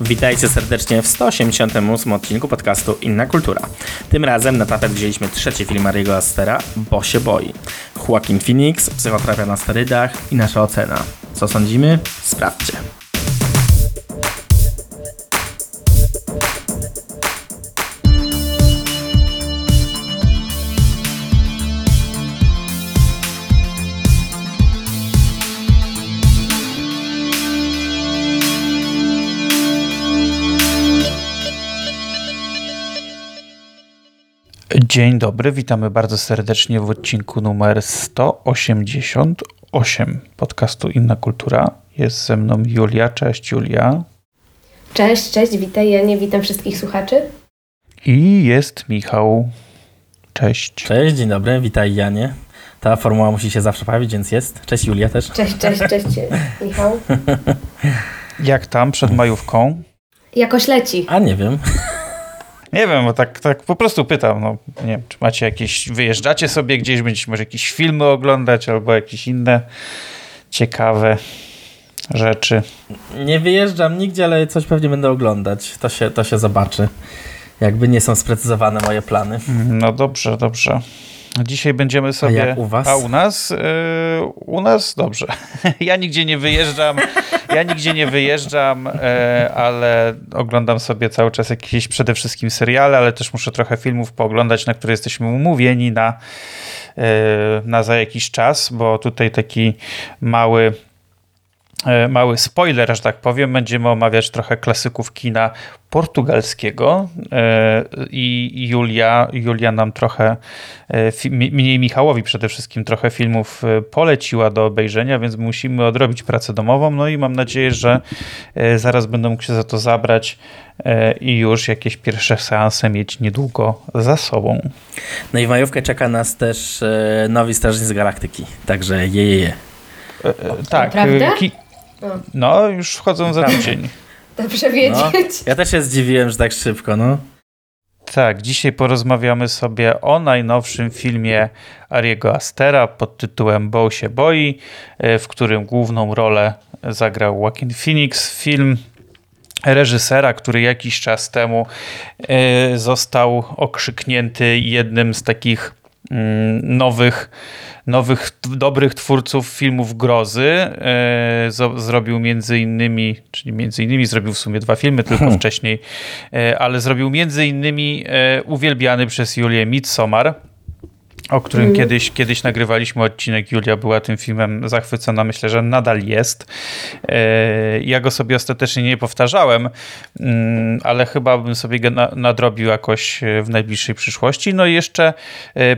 Witajcie serdecznie w 188 odcinku podcastu Inna Kultura. Tym razem na tapet wzięliśmy trzeci film Mariego Astera, Bo się boi. Joaquin Phoenix, psychoterapia na sterydach i nasza ocena. Co sądzimy? Sprawdźcie. Dzień dobry, witamy bardzo serdecznie w odcinku numer 188 podcastu Inna Kultura. Jest ze mną Julia. Cześć Julia. Cześć, cześć, witaj Janie, witam wszystkich słuchaczy. I jest Michał. Cześć. Cześć, dzień dobry, witaj Janie. Ta formuła musi się zawsze pojawić, więc jest. Cześć Julia też. Cześć, cześć, cześć Michał. Jak tam przed majówką? Jakoś leci. A nie wiem. Nie wiem, bo tak, tak po prostu pytam. No, nie wiem, czy macie jakieś, wyjeżdżacie sobie gdzieś, będziecie może jakieś filmy oglądać albo jakieś inne ciekawe rzeczy. Nie wyjeżdżam nigdzie, ale coś pewnie będę oglądać. To się, to się zobaczy. Jakby nie są sprecyzowane moje plany. No dobrze, dobrze. Dzisiaj będziemy sobie. A jak u was? A u nas? Yy, u nas dobrze. ja nigdzie nie wyjeżdżam. Ja nigdzie nie wyjeżdżam, yy, ale oglądam sobie cały czas jakieś przede wszystkim seriale, ale też muszę trochę filmów pooglądać, na które jesteśmy umówieni na, yy, na za jakiś czas, bo tutaj taki mały mały spoiler, że tak powiem. Będziemy omawiać trochę klasyków kina portugalskiego i Julia, Julia nam trochę, mniej Michałowi przede wszystkim, trochę filmów poleciła do obejrzenia, więc musimy odrobić pracę domową. No i mam nadzieję, że zaraz będę mógł się za to zabrać i już jakieś pierwsze seanse mieć niedługo za sobą. No i w majówkę czeka nas też nowi Strażnicy Galaktyki, także je, je, je. Tak. Prawda? Ki- no, już wchodzą za tydzień. Dobrze wiedzieć. No, ja też się zdziwiłem, że tak szybko, no. Tak, dzisiaj porozmawiamy sobie o najnowszym filmie Ariego Astera pod tytułem Bo się boi, w którym główną rolę zagrał Joaquin Phoenix. Film reżysera, który jakiś czas temu został okrzyknięty jednym z takich nowych nowych, dobrych twórców filmów grozy. Zrobił między innymi, czyli między innymi zrobił w sumie dwa filmy tylko hmm. wcześniej, ale zrobił między innymi uwielbiany przez Julię Midsommar, o którym mm. kiedyś, kiedyś nagrywaliśmy odcinek. Julia była tym filmem zachwycona. Myślę, że nadal jest. Ja go sobie ostatecznie nie powtarzałem, ale chyba bym sobie go nadrobił jakoś w najbliższej przyszłości. No i jeszcze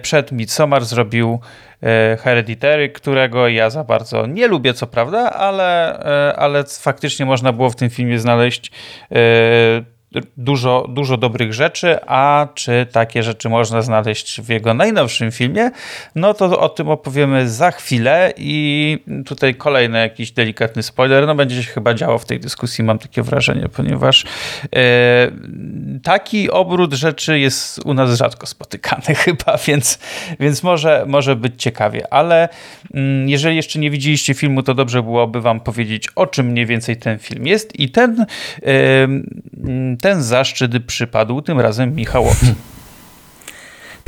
przed Midsommar zrobił Hereditary, którego ja za bardzo nie lubię, co prawda, ale, ale faktycznie można było w tym filmie znaleźć dużo, dużo dobrych rzeczy, a czy takie rzeczy można znaleźć w jego najnowszym filmie, no to o tym opowiemy za chwilę i tutaj kolejny jakiś delikatny spoiler, no będzie się chyba działo w tej dyskusji, mam takie wrażenie, ponieważ e, taki obrót rzeczy jest u nas rzadko spotykany chyba, więc, więc może, może być ciekawie, ale mm, jeżeli jeszcze nie widzieliście filmu, to dobrze byłoby wam powiedzieć, o czym mniej więcej ten film jest. I ten e, ten zaszczyt przypadł tym razem Michałowi.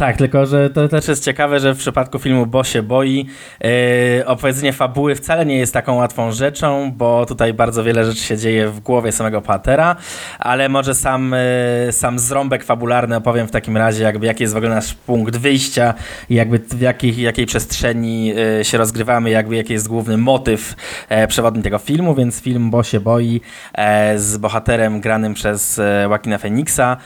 Tak, tylko że to też jest ciekawe, że w przypadku filmu Bo się boi yy, opowiedzenie fabuły wcale nie jest taką łatwą rzeczą, bo tutaj bardzo wiele rzeczy się dzieje w głowie samego Patera, ale może sam, yy, sam zrąbek fabularny opowiem w takim razie, jakby jaki jest w ogóle nasz punkt wyjścia i jakby w jakiej, jakiej przestrzeni yy, się rozgrywamy, jakby jaki jest główny motyw przewodni tego filmu, więc film Bo się boi z bohaterem granym przez Joaquina Phoenixa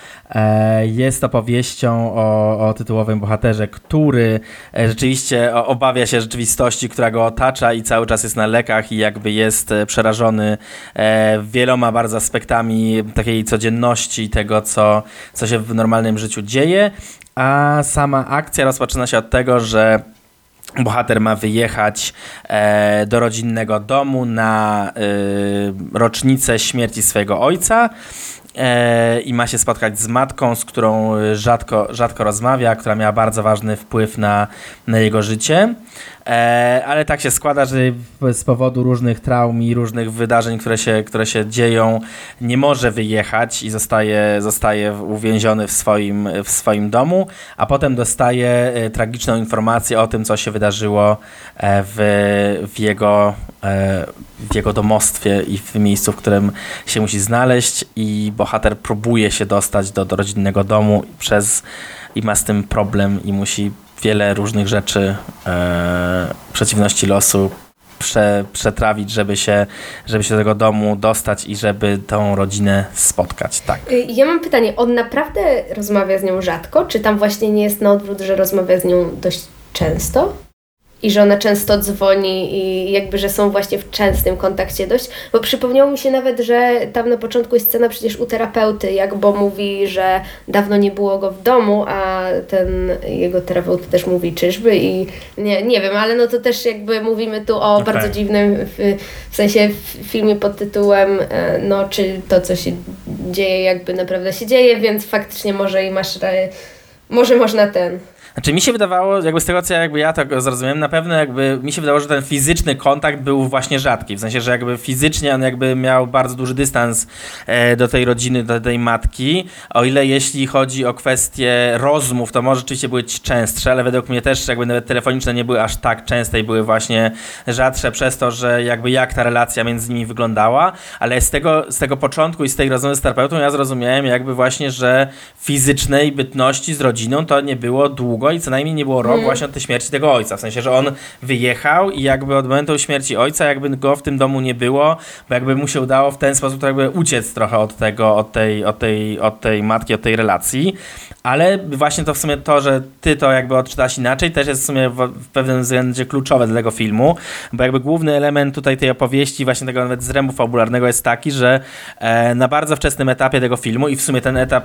jest opowieścią o, o tytułowym bohaterze, który e, rzeczywiście obawia się rzeczywistości, która go otacza i cały czas jest na lekach i jakby jest e, przerażony e, wieloma bardzo aspektami takiej codzienności, tego co, co się w normalnym życiu dzieje, a sama akcja rozpoczyna się od tego, że Bohater ma wyjechać e, do rodzinnego domu na e, rocznicę śmierci swojego ojca i ma się spotkać z matką, z którą rzadko, rzadko rozmawia, która miała bardzo ważny wpływ na, na jego życie. E, ale tak się składa, że z powodu różnych traum i różnych wydarzeń, które się, które się dzieją, nie może wyjechać i zostaje, zostaje uwięziony w swoim, w swoim domu, a potem dostaje e, tragiczną informację o tym, co się wydarzyło e, w, w, jego, e, w jego domostwie i w miejscu, w którym się musi znaleźć i bohater próbuje się dostać do, do rodzinnego domu przez i ma z tym problem i musi wiele różnych rzeczy, e, przeciwności losu prze, przetrawić, żeby się, żeby się do tego domu dostać i żeby tą rodzinę spotkać. Tak. Y, Ja mam pytanie, on naprawdę rozmawia z nią rzadko? Czy tam właśnie nie jest na odwrót, że rozmawia z nią dość często? I że ona często dzwoni i jakby, że są właśnie w częstym kontakcie dość? Bo przypomniało mi się nawet, że tam na początku jest scena przecież u terapeuty, jak Bo mówi, że dawno nie było go w domu, a ten jego terapeuta też mówi czyżby i nie, nie wiem, ale no to też jakby mówimy tu o Okej. bardzo dziwnym, w, w sensie w filmie pod tytułem e, no czy to, co się dzieje, jakby naprawdę się dzieje, więc faktycznie może i masz, może można ten. Znaczy mi się wydawało, jakby z tego co ja, jakby ja tak zrozumiałem, na pewno jakby mi się wydawało, że ten fizyczny kontakt był właśnie rzadki, w sensie, że jakby fizycznie on jakby miał bardzo duży dystans e, do tej rodziny, do tej matki, o ile jeśli chodzi o kwestie rozmów, to może rzeczywiście były częstsze, ale według mnie też jakby nawet telefoniczne nie były aż tak częste i były właśnie rzadsze przez to, że jakby jak ta relacja między nimi wyglądała, ale z tego, z tego początku i z tej rozmowy z terapeutą ja zrozumiałem jakby właśnie, że fizycznej bytności z rodziną to nie było długo i co najmniej nie było rok właśnie od tej śmierci tego ojca. W sensie, że on wyjechał i jakby od momentu śmierci ojca jakby go w tym domu nie było, bo jakby mu się udało w ten sposób to jakby uciec trochę od tego, od tej, od tej, od tej matki, od tej relacji. Ale właśnie to w sumie to, że ty to jakby odczytasz inaczej, też jest w sumie w, w pewnym względzie kluczowe dla tego filmu, bo jakby główny element tutaj tej opowieści, właśnie tego nawet zrębu fabularnego jest taki, że e, na bardzo wczesnym etapie tego filmu i w sumie ten etap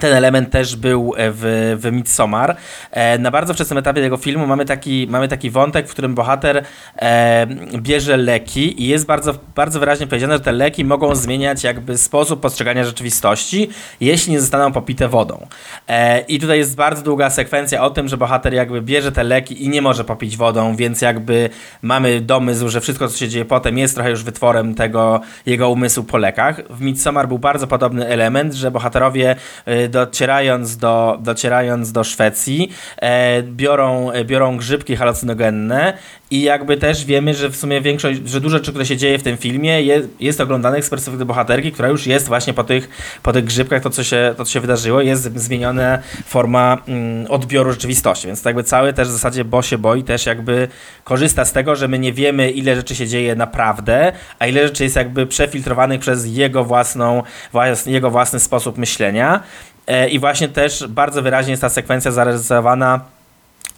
ten element też był e, w, w Midsommar. E, na bardzo wczesnym etapie tego filmu mamy taki, mamy taki wątek, w którym bohater e, bierze leki i jest bardzo, bardzo wyraźnie powiedziane, że te leki mogą zmieniać jakby sposób postrzegania rzeczywistości, jeśli nie zostaną popite wodą. I tutaj jest bardzo długa sekwencja o tym, że bohater jakby bierze te leki i nie może popić wodą, więc jakby mamy domysł, że wszystko, co się dzieje potem, jest trochę już wytworem tego jego umysłu po lekach. W Midsommar był bardzo podobny element, że bohaterowie docierając do, docierając do Szwecji e, biorą, e, biorą grzybki halucynogenne i jakby też wiemy, że w sumie większość, że dużo rzeczy, które się dzieje w tym filmie jest, jest oglądanych z perspektywy bohaterki, która już jest właśnie po tych, po tych grzybkach, to co, się, to co się wydarzyło, jest zmieniona forma mm, odbioru rzeczywistości, więc jakby cały też w zasadzie Bo się boi też jakby korzysta z tego, że my nie wiemy ile rzeczy się dzieje naprawdę, a ile rzeczy jest jakby przefiltrowanych przez jego własną, włas- jego własny sposób myślenia. E, I właśnie też bardzo wyraźnie jest ta sekwencja zarysowana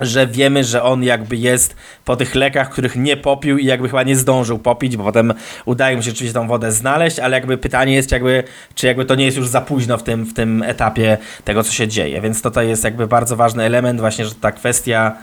że wiemy, że on jakby jest po tych lekach, których nie popił i jakby chyba nie zdążył popić, bo potem udaje mu się rzeczywiście tą wodę znaleźć, ale jakby pytanie jest jakby, czy jakby to nie jest już za późno w tym, w tym etapie tego, co się dzieje. Więc tutaj jest jakby bardzo ważny element właśnie, że ta kwestia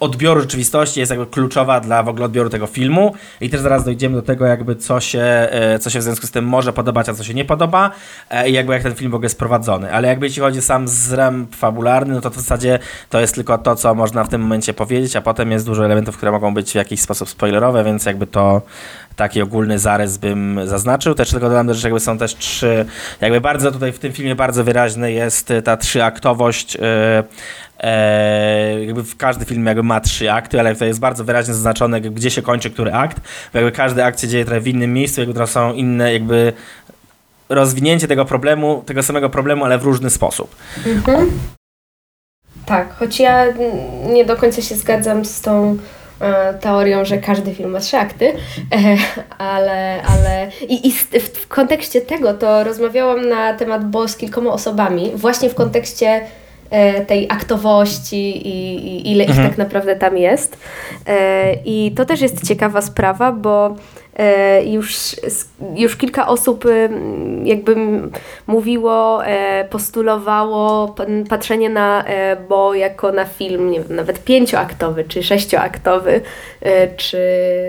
odbioru rzeczywistości jest jakby kluczowa dla w ogóle odbioru tego filmu i też zaraz dojdziemy do tego jakby co się, e, co się w związku z tym może podobać, a co się nie podoba e, i jakby jak ten film w ogóle jest prowadzony. Ale jakby jeśli chodzi sam zręb fabularny, no to w zasadzie to jest tylko to, co można w tym momencie powiedzieć, a potem jest dużo elementów, które mogą być w jakiś sposób spoilerowe, więc jakby to taki ogólny zarys bym zaznaczył. Też tylko dodam, że jakby są też trzy, jakby bardzo tutaj w tym filmie bardzo wyraźny jest ta trzyaktowość. E, jakby w każdy film jakby ma trzy akty, ale to jest bardzo wyraźnie zaznaczone, gdzie się kończy który akt, bo jakby każdy akt się dzieje trochę w innym miejscu, jakby to są inne jakby rozwinięcie tego problemu, tego samego problemu, ale w różny sposób. Tak, choć ja nie do końca się zgadzam z tą e, teorią, że każdy film ma trzy akty, e, ale, ale i, i w, kontekście tego to rozmawiałam na temat Bo z kilkoma osobami, właśnie w kontekście tej aktowości i, i ile ich tak naprawdę tam jest. E, I to też jest ciekawa sprawa, bo e, już, już kilka osób ym, jakby mówiło, e, postulowało patrzenie na e, Bo jako na film, nie wiem, nawet pięcioaktowy czy sześcioaktowy, e, czy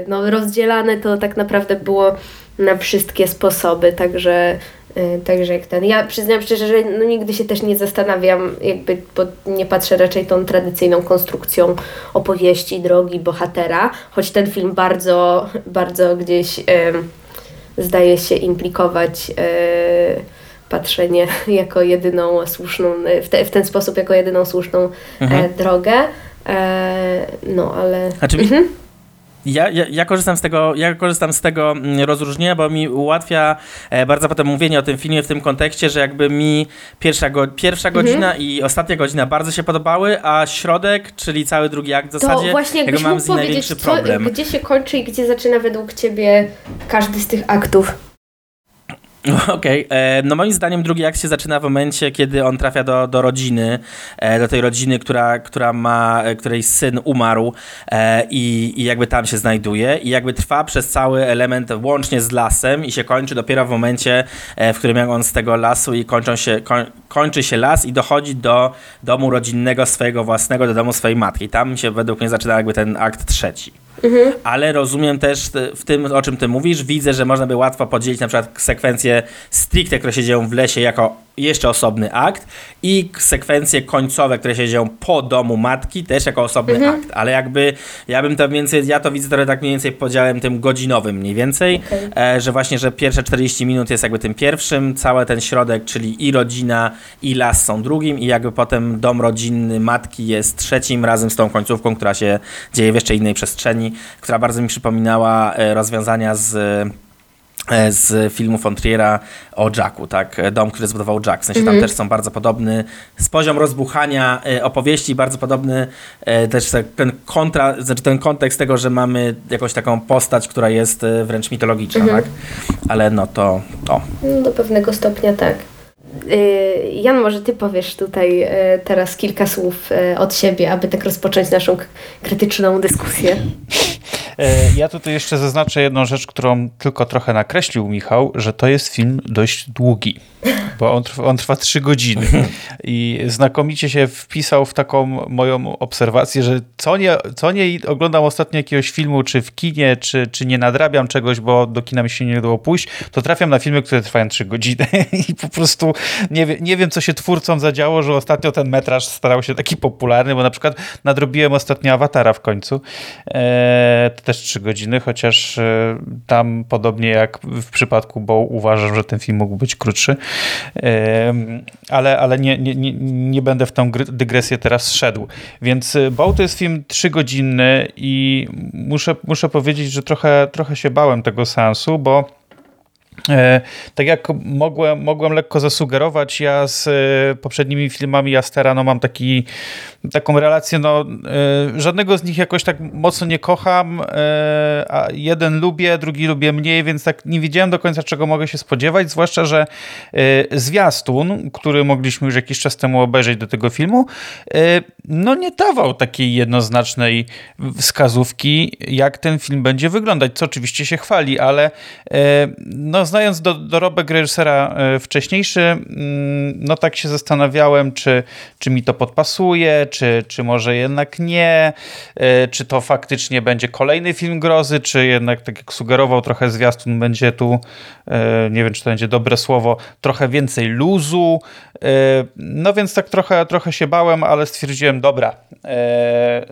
no, rozdzielane to tak naprawdę było na wszystkie sposoby, także y, Także jak ten. Ja przyznam szczerze, że no nigdy się też nie zastanawiam, jakby, bo nie patrzę raczej tą tradycyjną konstrukcją opowieści, drogi bohatera, choć ten film bardzo, bardzo gdzieś y, zdaje się implikować y, patrzenie jako jedyną słuszną, w, te, w ten sposób jako jedyną słuszną mhm. e, drogę. E, no, ale... Znaczy, mhm. Ja, ja, ja, korzystam z tego, ja korzystam z tego mm, rozróżnienia, bo mi ułatwia e, bardzo potem mówienie o tym filmie w tym kontekście, że jakby mi pierwsza, go, pierwsza mhm. godzina i ostatnia godzina bardzo się podobały, a środek, czyli cały drugi akt w zasadzie, to właśnie jakby mam z największy problem. gdzie się kończy i gdzie zaczyna według ciebie każdy z tych aktów? Okej, okay. E, no moim zdaniem drugi akt się zaczyna w momencie, kiedy on trafia do, do rodziny, e, do tej rodziny, która, która ma, e, której syn umarł i, i jakby tam się znajduje i jakby trwa przez cały element łącznie z lasem i się kończy dopiero w momencie, w którym on z tego lasu i kończą się, koń, kończy się las i dochodzi do domu rodzinnego swojego własnego, do domu swojej matki. Tam się według mnie zaczyna jakby ten akt trzeci. Mhm. Ale rozumiem też w tym, o czym ty mówisz, widzę, że można by łatwo podzielić na przykład sekwencje stricte, które się dzieją w lesie jako jeszcze osobny akt i sekwencje końcowe, które się dzieją po domu matki też jako osobny mhm. akt, ale jakby ja bym to więcej, ja to widzę trochę tak mniej więcej podziałem tym godzinowym mniej więcej, okay. e, że właśnie, że pierwsze 40 minut jest jakby tym pierwszym, cały ten środek, czyli i rodzina i las są drugim i jakby potem dom rodzinny matki jest trzecim razem z tą końcówką, która się dzieje w jeszcze innej przestrzeni, która bardzo mi przypominała e, rozwiązania z z filmu Fontriera o Jacku, tak? Dom, który zbudował Jack. W sensie tam mhm. też są bardzo podobny z poziom rozbuchania e, opowieści, bardzo podobny e, też ten kontra, znaczy ten kontekst tego, że mamy jakąś taką postać, która jest wręcz mitologiczna, mhm. tak? Ale no to, to. No, do pewnego stopnia tak. Jan, może ty powiesz tutaj teraz kilka słów od siebie, aby tak rozpocząć naszą krytyczną dyskusję. E, ja tutaj jeszcze zaznaczę jedną rzecz, którą tylko trochę nakreślił Michał, że to jest film dość długi, bo on trwa, on trwa trzy godziny. I znakomicie się wpisał w taką moją obserwację, że co nie, co nie oglądam ostatnio jakiegoś filmu, czy w kinie, czy, czy nie nadrabiam czegoś, bo do kina mi się nie dało pójść, to trafiam na filmy, które trwają trzy godziny. I po prostu nie, wie, nie wiem, co się twórcom zadziało, że ostatnio ten metraż starał się taki popularny, bo na przykład nadrobiłem ostatnio Awatara w końcu, eee, też trzy godziny, chociaż e, tam podobnie jak w przypadku Bo uważam, że ten film mógł być krótszy, ale, ale nie, nie, nie, będę w tą dygresję teraz szedł. Więc e, Bo to jest film trzygodzinny i muszę, muszę powiedzieć, że trochę, trochę się bałem tego seansu, bo tak jak mogłem, mogłem lekko zasugerować, ja z e, poprzednimi filmami Astera no mam taki, taką relację, no e, żadnego z nich jakoś tak mocno nie kocham, a jeden lubię, drugi lubię mniej, więc tak nie wiedziałem do końca czego mogę się spodziewać, zwłaszcza, że zwiastun, który mogliśmy już jakiś czas temu obejrzeć do tego filmu, no nie dawał takiej jednoznacznej wskazówki, jak ten film będzie wyglądać, co oczywiście się chwali, ale no znając do, dorobek reżysera e, wcześniejszy, mm, no tak się zastanawiałem, czy, czy mi to podpasuje, czy, czy może jednak nie, e, czy to faktycznie będzie kolejny film grozy, czy jednak, tak jak sugerował trochę zwiastun, będzie tu, e, nie wiem, czy to będzie dobre słowo, trochę więcej luzu. No więc tak trochę, trochę się bałem, ale stwierdziłem, dobra,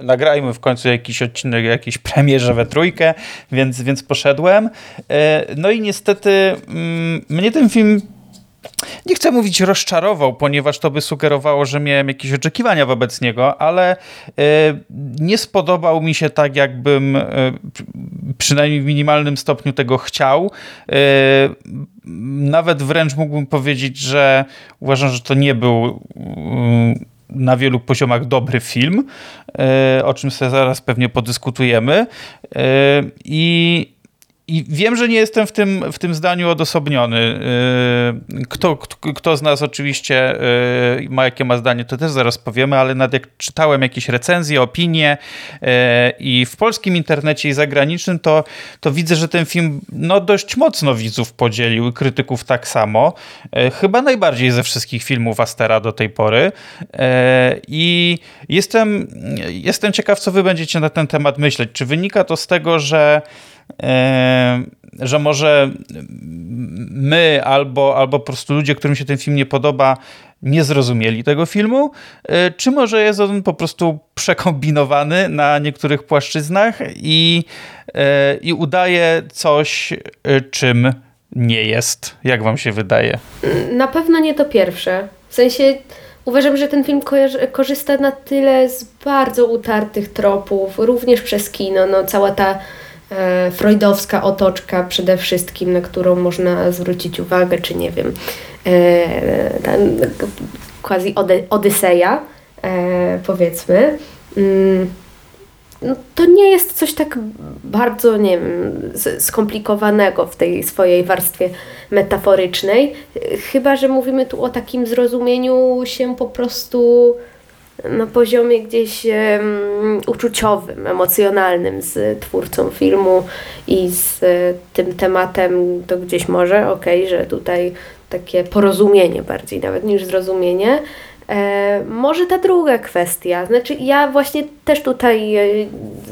nagrajmy w końcu jakiś odcinek, jakiejś premierze we trójkę, więc, więc poszedłem. No i niestety Mm, mnie ten film nie chcę mówić rozczarował, ponieważ to by sugerowało, że miałem jakieś oczekiwania wobec niego, ale e, nie spodobał mi się tak, jakbym e, przynajmniej w minimalnym stopniu tego chciał. E, nawet wręcz mógłbym powiedzieć, że uważam, że to nie był mm, na wielu poziomach dobry film, o czym sobie zaraz pewnie podyskutujemy. I i wiem, że nie jestem w tym, w tym zdaniu odosobniony. Y, kto, kto, z nas oczywiście y, ma jakie ma zdanie, to też zaraz powiemy, ale nad jak czytałem jakieś recenzje, opinie y, i w polskim internecie i zagranicznym, to, to widzę, że ten film no, dość mocno widzów podzielił i krytyków tak samo. Chyba najbardziej ze wszystkich filmów Astera do tej pory. I jestem, jestem ciekaw, co wy będziecie na ten temat myśleć. Czy wynika to z tego, że że może my albo, albo po prostu ludzie, którym się ten film nie podoba, nie zrozumieli tego filmu, e, czy może jest on po prostu przekombinowany na niektórych płaszczyznach i, e, i udaje coś, e, czym nie jest. Jak wam się wydaje? Na pewno nie to pierwsze. W sensie uważam, że ten film korzysta na tyle z bardzo utartych tropów, również przez kino. No, cała ta e, freudowska otoczka przede wszystkim, na którą można zwrócić uwagę, czy nie wiem, e, ten quasi ody, Odyseja, e, powiedzmy. Mm no, to nie jest coś tak bardzo, nie wiem, skomplikowanego w tej swojej warstwie metaforycznej. Chyba, że mówimy tu o takim zrozumieniu się po prostu na poziomie gdzieś um, uczuciowym, emocjonalnym z twórcą filmu i z y, tym tematem, to gdzieś może, okej, okay, że tutaj takie porozumienie bardziej nawet niż zrozumienie. E, może ta druga kwestia, znaczy ja właśnie też tutaj, e,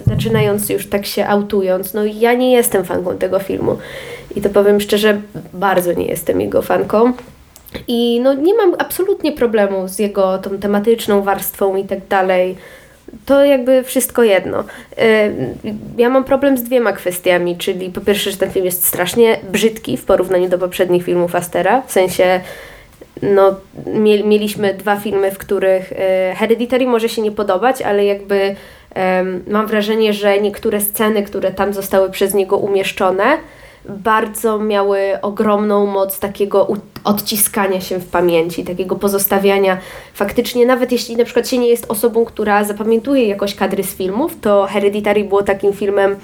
zaczynając już tak się autując, no ja nie jestem fanką tego filmu i to powiem szczerze, bardzo nie jestem jego fanką. I no nie mam absolutnie problemu z jego tą tematyczną warstwą i tak dalej. To jakby wszystko jedno. E, ja mam problem z dwiema kwestiami, czyli po pierwsze, że ten film jest strasznie brzydki w porównaniu do poprzednich filmów Astera, w sensie no, mieliśmy dwa filmy, w których e, Hereditary może się nie podobać, ale jakby mam wrażenie, że niektóre sceny, które tam zostały przez niego umieszczone, bardzo miały ogromną moc takiego odciskania się w pamięci, takiego pozostawiania faktycznie, nawet jeśli na przykład się nie jest osobą, która zapamiętuje jakoś kadry z filmów, to Hereditary było takim filmem,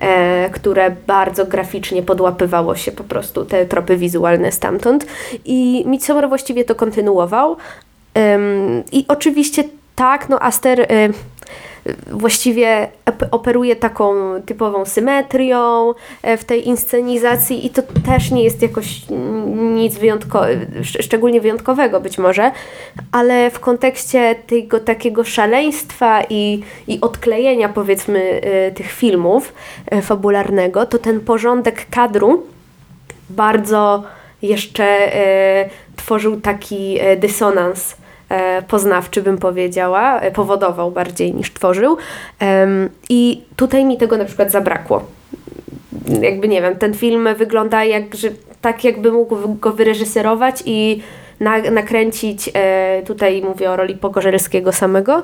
e, które bardzo graficznie podłapywało się po prostu, te tropy wizualne stamtąd. I Midsommar właściwie to kontynuował. Ym, I oczywiście tak, no Aster... Y, właściwie operuje taką typową symetrią e, w tej inscenizacji i to też nie jest jakoś nic wyjątkowego, szczególnie wyjątkowego być może, ale w kontekście tego takiego szaleństwa i, i odklejenia powiedzmy e, tych filmów e, fabularnego, to ten porządek kadru bardzo jeszcze tworzył taki dysonans poznawczy, bym powiedziała, e, powodował bardziej niż tworzył. I tutaj mi tego na przykład zabrakło. Jakby nie wiem, ten film wygląda jak, że tak jakby mógł go wyreżyserować i na, nakręcić, e, tutaj mówię o roli Pogorzelskiego samego,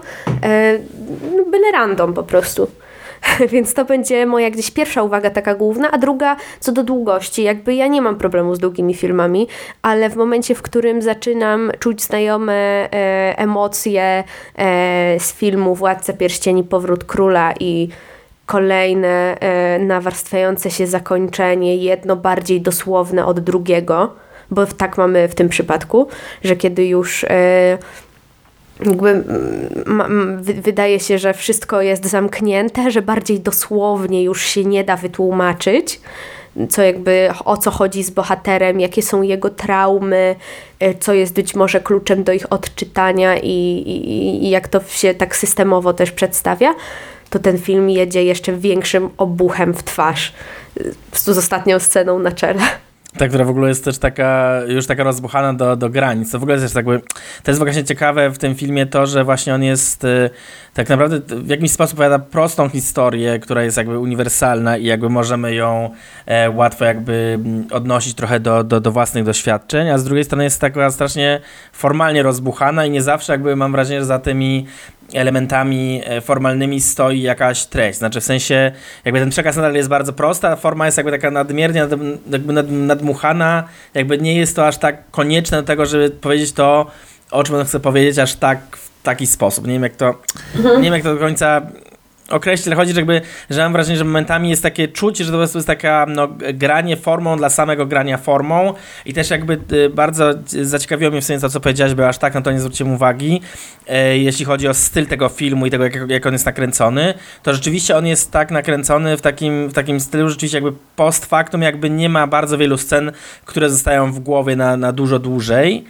no byle random po prostu. Więc to będzie moja gdzieś pierwsza uwaga taka główna, a druga co do długości. Jakby ja nie mam problemu z długimi filmami, ale w momencie, w którym zaczynam czuć znajome e, emocje e, z filmu Władca Pierścieni, Powrót Króla i kolejne e, nawarstwiające się zakończenie, jedno bardziej dosłowne od drugiego, bo tak mamy w tym przypadku, że kiedy już e, jakby wydaje się, że wszystko jest zamknięte, że bardziej dosłownie już się nie da wytłumaczyć, co jakby o co chodzi z bohaterem, jakie są jego traumy, e, co jest być może kluczem do ich odczytania i, i, i jak to się tak systemowo też przedstawia, to ten film jedzie jeszcze większym obuchem w twarz z ostatnią sceną na czele. Ta, która w ogóle jest też taka, już taka rozbuchana do, do granic. To w ogóle jest też jakby, to jest właśnie ciekawe w tym filmie to, że właśnie on jest y, tak naprawdę w jakiś sposób opowiada prostą historię, która jest jakby uniwersalna i jakby możemy ją e, łatwo jakby mm, odnosić trochę do, do, do własnych doświadczeń, a z drugiej strony jest taka strasznie formalnie rozbuchana i nie zawsze jakby mam wrażenie, że za tymi elementami e, formalnymi stoi jakaś treść. Znaczy w sensie jakby ten przekaz nadal jest bardzo prosty, a forma jest jakby taka nadmiernie nad, jakby nad, nadmuchana, jakby nie jest to aż tak konieczne do tego, żeby powiedzieć to, o czym on chce powiedzieć, aż tak w taki sposób. Nie wiem jak to, mhm. nie wiem jak to do końca określić, chodzi, że jakby, że mam wrażenie, że momentami jest takie czucie, że to po prostu jest taka no, granie formą dla samego grania formą i też jakby y, bardzo zaciekawiło mnie w sensie to, co powiedziałeś, bo aż tak na to nie zwróciłem uwagi, e, jeśli chodzi o styl tego filmu i tego, jak, jak on jest nakręcony, to rzeczywiście on jest tak nakręcony w takim, w takim stylu, rzeczywiście jakby post factum jakby nie ma bardzo wielu scen, które zostają w głowie na, na dużo dłużej.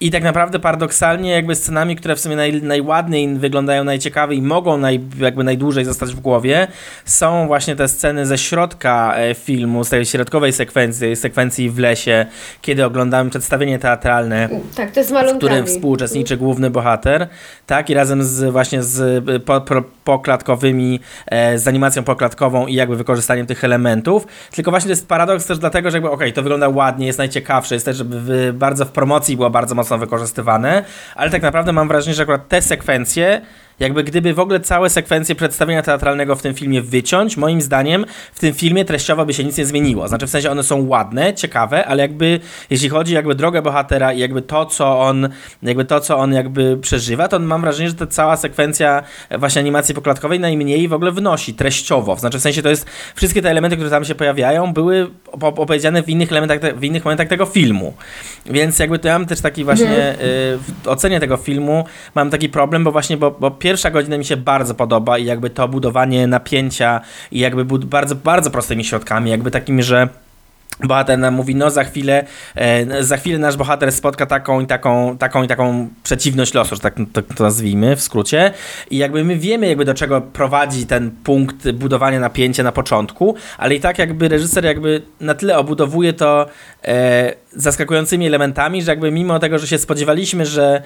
E, I tak naprawdę paradoksalnie jakby scenami, które w sumie naj, najładniej wyglądają, najciekawiej i mogą naj, jakby najdłużej zostać w głowie, są właśnie te sceny ze środka e, filmu, z tej środkowej sekwencji, sekwencji w lesie, kiedy oglądamy przedstawienie teatralne Tak, to jest w którym współuczestniczy główny bohater, tak, i razem z właśnie z y, po, po, poklatkowymi, e, z animacją poklatkową i jakby wykorzystaniem tych elementów. Tylko właśnie to jest paradoks też dlatego, że jakby okej, to wygląda ładnie, jest najciekawsze, jest też, żeby w, bardzo w promocji było bardzo mocno wykorzystywane, ale tak naprawdę mam wrażenie, że akurat te sekwencje jakby gdyby w ogóle całe sekwencje przedstawienia teatralnego w tym filmie wyciąć, moim zdaniem w tym filmie treściowo by się nic nie zmieniło. Znaczy w sensie one są ładne, ciekawe, ale jakby jeśli chodzi jakby drogę bohatera i jakby to, co on jakby to, co on jakby przeżywa, to mam wrażenie, że ta cała sekwencja właśnie animacji poklatkowej najmniej w ogóle wnosi treściowo. Znaczy w sensie to jest wszystkie te elementy, które tam się pojawiają, były op- opowiedziane w innych elementach, w innych momentach tego filmu. Więc jakby to ja mam też taki właśnie y, w ocenie tego filmu mam taki problem, bo właśnie, bo, bo pierwsza godzina mi się bardzo podoba i jakby to budowanie napięcia i jakby bardzo, bardzo prostymi środkami, jakby takimi, że bohater nam mówi, no za chwilę, e, za chwilę nasz bohater spotka taką i taką, taką i taką przeciwność losu, że tak to, to nazwijmy w skrócie. I jakby my wiemy jakby do czego prowadzi ten punkt budowania napięcia na początku, ale i tak jakby reżyser jakby na tyle obudowuje to e, zaskakującymi elementami, że jakby mimo tego, że się spodziewaliśmy, że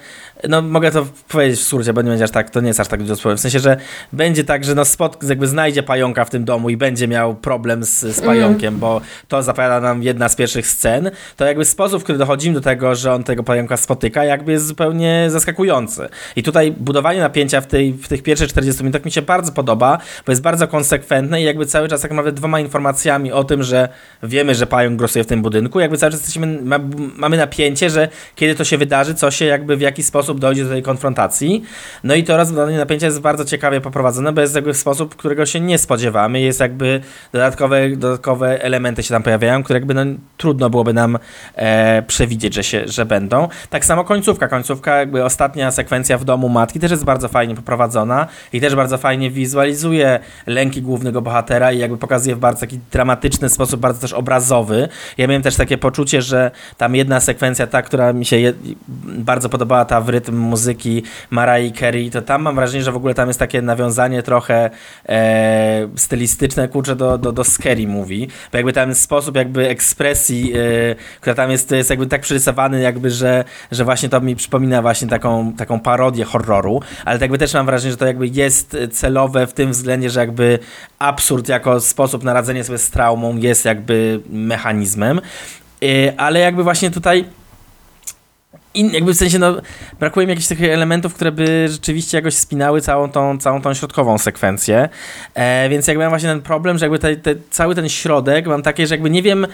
no mogę to powiedzieć w skrócie, bo nie będzie aż tak, to nie jest aż tak dużo w sensie, że będzie tak, że no spot, jakby znajdzie pająka w tym domu i będzie miał problem z, z pająkiem, bo to zapowiada nam jedna z pierwszych scen, to jakby sposób, w który dochodzimy do tego, że on tego pająka spotyka, jakby jest zupełnie zaskakujący. I tutaj budowanie napięcia w, tej, w tych pierwszych 40 minutach mi się bardzo podoba, bo jest bardzo konsekwentne i jakby cały czas tak naprawdę dwoma informacjami o tym, że wiemy, że pająk grosuje w tym budynku, jakby cały czas jesteśmy, ma, mamy napięcie, że kiedy to się wydarzy, co się jakby w jaki sposób dojdzie do tej konfrontacji. No i to rozbudowanie napięcia jest bardzo ciekawie poprowadzone, bo jest jakby w sposób, którego się nie spodziewamy. Jest jakby dodatkowe, dodatkowe elementy się tam pojawiają, które jakby no, trudno byłoby nam e, przewidzieć, że, się, że będą. Tak samo końcówka. Końcówka, jakby ostatnia sekwencja w domu matki też jest bardzo fajnie poprowadzona i też bardzo fajnie wizualizuje lęki głównego bohatera i jakby pokazuje w bardzo taki dramatyczny sposób, bardzo też obrazowy. Ja miałem też takie poczucie, że tam jedna sekwencja, ta, która mi się je, bardzo podobała, ta w rytm muzyki Mariah Carey, to tam mam wrażenie, że w ogóle tam jest takie nawiązanie trochę e, stylistyczne, kurczę, do, do, do Scary Movie, bo jakby tam sposób jakby ekspresji, e, która tam jest, jest jakby tak przerysowany jakby, że, że właśnie to mi przypomina właśnie taką, taką parodię horroru, ale tak jakby też mam wrażenie, że to jakby jest celowe w tym względzie, że jakby absurd jako sposób na radzenie sobie z traumą jest jakby mechanizmem, ale jakby właśnie tutaj in, jakby w sensie, no, brakuje mi jakichś takich elementów, które by rzeczywiście jakoś spinały całą tą, całą tą środkową sekwencję. E, więc jakby mam właśnie ten problem, że jakby te, te, cały ten środek mam takie, że jakby nie wiem,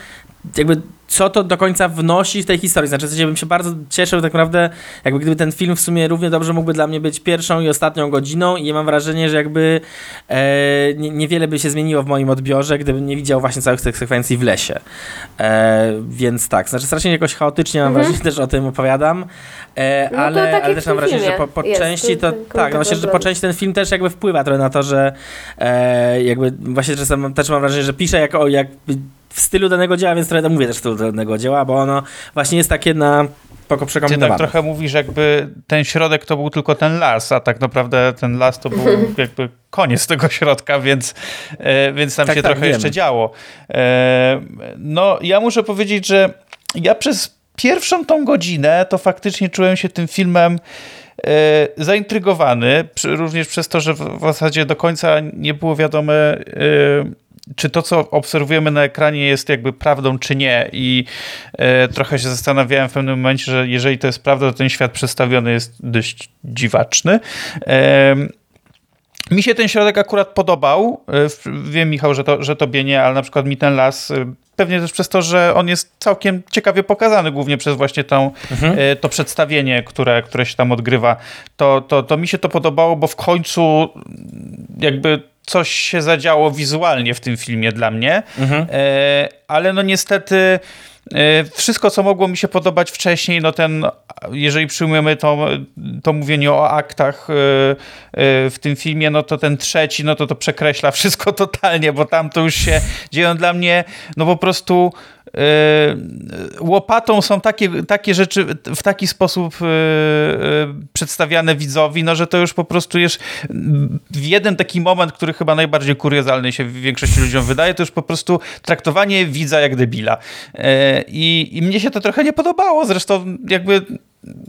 jakby co to do końca wnosi w tej historii. Znaczy, w sensie bym się bardzo cieszył tak naprawdę, jakby gdyby ten film w sumie równie dobrze mógłby dla mnie być pierwszą i ostatnią godziną i ja mam wrażenie, że jakby e, nie, niewiele by się zmieniło w moim odbiorze, gdybym nie widział właśnie całych tych sekwencji w lesie. E, więc tak, znaczy strasznie jakoś chaotycznie mam Mhm. wrażenie, też o tym opowiadam, e, No ale, tak ale jak też mam wrażenie, że po, po części to, ten tak, no właśnie, że po części ten film też jakby wpływa trochę na to, że e, jakby właśnie czasem też mam wrażenie, że pisze jako jakby w stylu danego dzieła, więc trochę to mówię też w stylu danego dzieła, bo ono właśnie jest takie na poko Ty tak trochę mówisz, jakby ten środek to był tylko ten las, a tak naprawdę ten las to był jakby koniec tego środka, więc, e, więc tam Tak, się tak, trochę wiem. jeszcze działo. E, No, ja muszę powiedzieć, że ja przez pierwszą tą godzinę to faktycznie czułem się tym filmem e, zaintrygowany, przy- również przez to, że w w zasadzie do końca nie było wiadome, e, czy to, co obserwujemy na ekranie jest jakby prawdą, czy nie. I e, trochę się zastanawiałem w pewnym momencie, że jeżeli to jest prawda, to ten świat przedstawiony jest dość dziwaczny. Em, mi się ten środek akurat podobał. E, Wiem, Michał, że, to, że tobie nie, ale na przykład mi ten las, e, pewnie też przez to, że on jest całkiem ciekawie pokazany, głównie przez właśnie tą, e, to przedstawienie, które, które się tam odgrywa. To, to, to mi się to podobało, bo w końcu jakby coś się zadziało wizualnie w tym filmie dla mnie. Mhm. E, ale no niestety e, wszystko, co mogło mi się podobać wcześniej, no ten, jeżeli przyjmujemy to, to mówienie o aktach e, w tym filmie, no to ten trzeci, no to to przekreśla wszystko totalnie, bo tam to już się dzieją dla mnie, no po prostu łopatą są takie, takie rzeczy w taki sposób przedstawiane widzowi, no że to już po prostu jest w jeden taki moment, który chyba najbardziej kuriozalny się większości ludziom wydaje, to już po prostu traktowanie widza jak debila. I, I mnie się to trochę nie podobało, zresztą jakby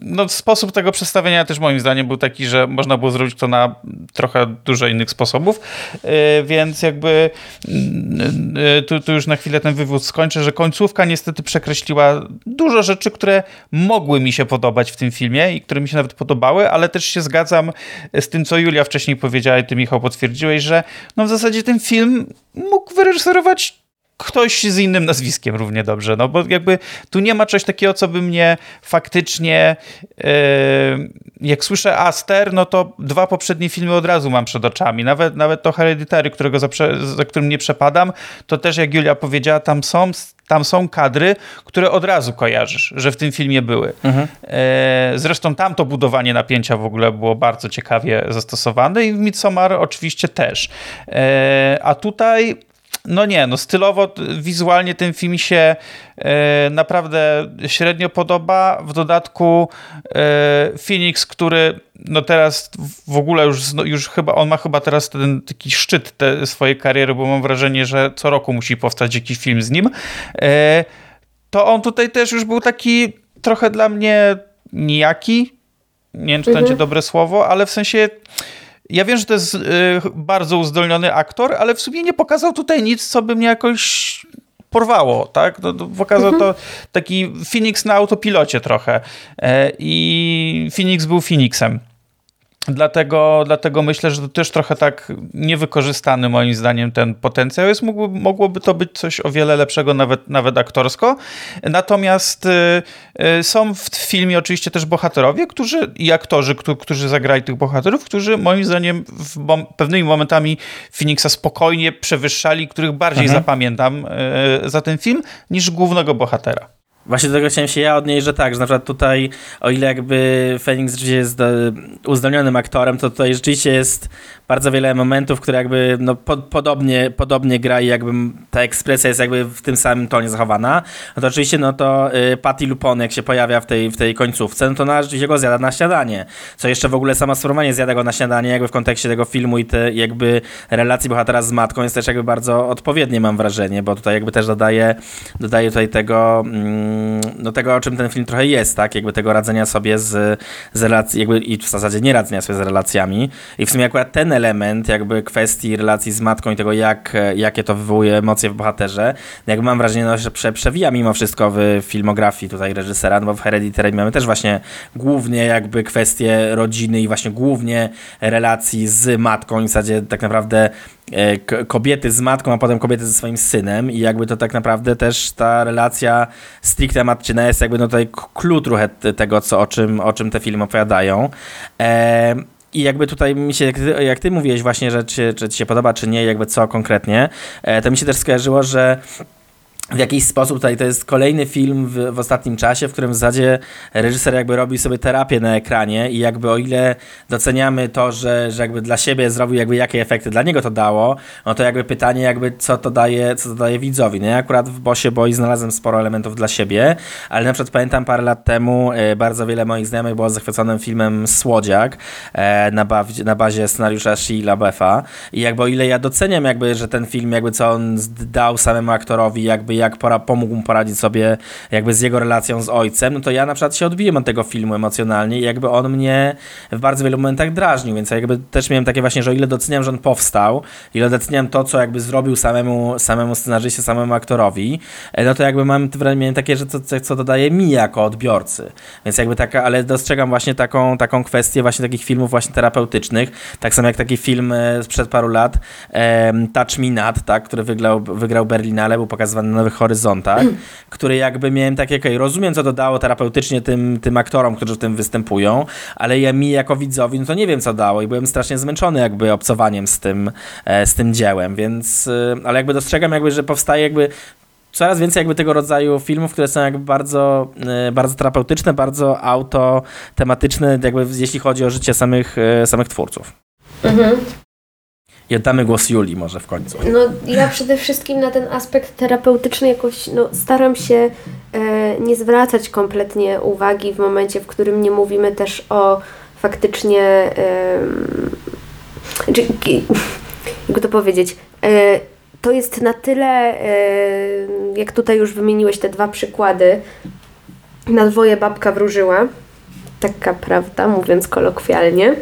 no, sposób tego przedstawienia też moim zdaniem był taki, że można było zrobić to na trochę dużo innych sposobów, e, więc jakby e, tu, tu już na chwilę ten wywód skończę, że końcówka niestety przekreśliła dużo rzeczy, które mogły mi się podobać w tym filmie i które mi się nawet podobały, ale też się zgadzam z tym, co Julia wcześniej powiedziała i ty Michał potwierdziłeś, że no w zasadzie ten film mógł wyreżyserować ktoś z innym nazwiskiem równie dobrze, no bo jakby tu nie ma czegoś takiego, co by mnie faktycznie yy, jak słyszę Aster, no to dwa poprzednie filmy od razu mam przed oczami, nawet, nawet to Hereditary, którego za, za którym nie przepadam, to też jak Julia powiedziała, tam są tam są kadry, które od razu kojarzysz, że w tym filmie były. Mhm. E, zresztą tam to budowanie napięcia w ogóle było bardzo ciekawie zastosowane i w Midsommar oczywiście też. E, a tutaj no nie, no stylowo, wizualnie ten film się e, naprawdę średnio podoba. W dodatku e, Phoenix, który no teraz w ogóle już, już chyba, on ma chyba teraz ten taki szczyt te swojej kariery, bo mam wrażenie, że co roku musi powstać jakiś film z nim. E, to on tutaj też już był taki trochę dla mnie nijaki. Nie wiem, czy to mhm. będzie dobre słowo, ale w sensie ja wiem, że to jest y, bardzo uzdolniony aktor, ale w sumie nie pokazał tutaj nic, co by mnie jakoś porwało, tak? No, pokazał mhm. to taki Phoenix na autopilocie trochę. E, I Phoenix był Phoenixem. Dlatego, dlatego myślę, że to też trochę tak niewykorzystany moim zdaniem ten potencjał jest. Mógłby, mogłoby to być coś o wiele lepszego nawet, nawet aktorsko. Natomiast y, y, są w filmie oczywiście też bohaterowie, którzy i aktorzy, którzy, którzy zagrali tych bohaterów, którzy moim zdaniem w pewnymi momentami Phoenixa spokojnie przewyższali, których bardziej mhm. zapamiętam y, za ten film niż głównego bohatera. Właśnie do tego chciałem się ja odnieść, że tak, że na przykład tutaj, o ile jakby Phoenix jest uzdolnionym aktorem, to tutaj rzeczywiście jest bardzo wiele momentów, które jakby no, po, podobnie, podobnie gra i jakby ta ekspresja jest jakby w tym samym tonie zachowana. No to oczywiście no to y, Patty Lupon, jak się pojawia w tej, w tej końcówce, no to ona rzeczywiście go zjada na śniadanie. Co jeszcze w ogóle sama sformowanie zjada go na śniadanie, jakby w kontekście tego filmu i te jakby relacji bohatera z matką jest też jakby bardzo odpowiednie, mam wrażenie, bo tutaj jakby też dodaje, dodaje tutaj tego, mm, no tego, o czym ten film trochę jest, tak? Jakby tego radzenia sobie z, z relacji, jakby i w zasadzie nie radzenia sobie z relacjami. I w sumie akurat ten element jakby kwestii relacji z matką i tego, jak, jakie to wywołuje emocje w bohaterze, jakby mam wrażenie, no, że prze, przewija mimo wszystko w filmografii tutaj reżysera, no bo w Hereditary mamy też właśnie głównie jakby kwestie rodziny i właśnie głównie relacji z matką. I w zasadzie tak naprawdę e, kobiety z matką, a potem kobiety ze swoim synem. I jakby to tak naprawdę też ta relacja stricte matczyna jest jakby no tutaj clue trochę tego, co, o, czym, o czym te filmy opowiadają. E i jakby tutaj mi się, jak ty, jak ty mówiłeś właśnie, że czy, czy ci się podoba, czy nie, jakby co konkretnie, e, to mi się też skojarzyło, że w jakiś sposób tutaj to jest kolejny film w, w, ostatnim czasie, w którym w zasadzie reżyser jakby robi sobie terapię na ekranie i jakby o ile doceniamy to, że, że jakby dla siebie zrobił jakby jakie efekty dla niego to dało, no to jakby pytanie jakby co to daje, co to daje widzowi. No ja akurat w Bosie Boy znalazłem sporo elementów dla siebie, ale na przykład pamiętam parę lat temu e, bardzo wiele moich znajomych było zachwyconym filmem Słodziak e, na, ba na bazie scenariusza Sheila Beffa i jakby o ile ja doceniam jakby, że ten film jakby co on dał samemu aktorowi jakby jak pora, pomógł mu poradzić sobie jakby z jego relacją z ojcem, no to ja na przykład się odbiłem od tego filmu emocjonalnie i jakby on mnie w bardzo wielu momentach drażnił, więc ja jakby też miałem takie właśnie, że o ile doceniam, że on powstał, ile doceniam to, co jakby zrobił samemu, samemu scenarzyście, samemu aktorowi, e, no to jakby mam miałem takie, że to, co dodaje mi jako odbiorcy. Więc jakby taka, ale dostrzegam właśnie taką, taką kwestię właśnie takich filmów właśnie terapeutycznych, tak samo jak taki film e, sprzed paru lat Touch Me Not, tak, który wygrał, wygrał Berlinale, był pokazywany na Nowych horyzontach, który jakby miałem takie, okay, rozumiem co to dało terapeutycznie tym, tym aktorom, którzy w tym występują, ale ja mi jako widzowi, no to nie wiem co dało i byłem strasznie zmęczony jakby obcowaniem z tym, e, z tym dziełem, więc, e, ale jakby dostrzegam jakby, że powstaje jakby coraz więcej jakby tego rodzaju filmów, które są jakby bardzo, e, bardzo terapeutyczne, bardzo autotematyczne, jakby jeśli chodzi o życie samych, samych twórców. Mhm. I oddamy głos Julii może w końcu. No ja przede wszystkim na ten aspekt terapeutyczny jakoś no, staram się e, nie zwracać kompletnie uwagi w momencie, w którym nie mówimy też o faktycznie e, jakby to powiedzieć, e, to jest na tyle, e, jak tutaj już wymieniłeś te dwa przykłady, na dwoje babka wróżyła, taka prawda, mówiąc kolokwialnie,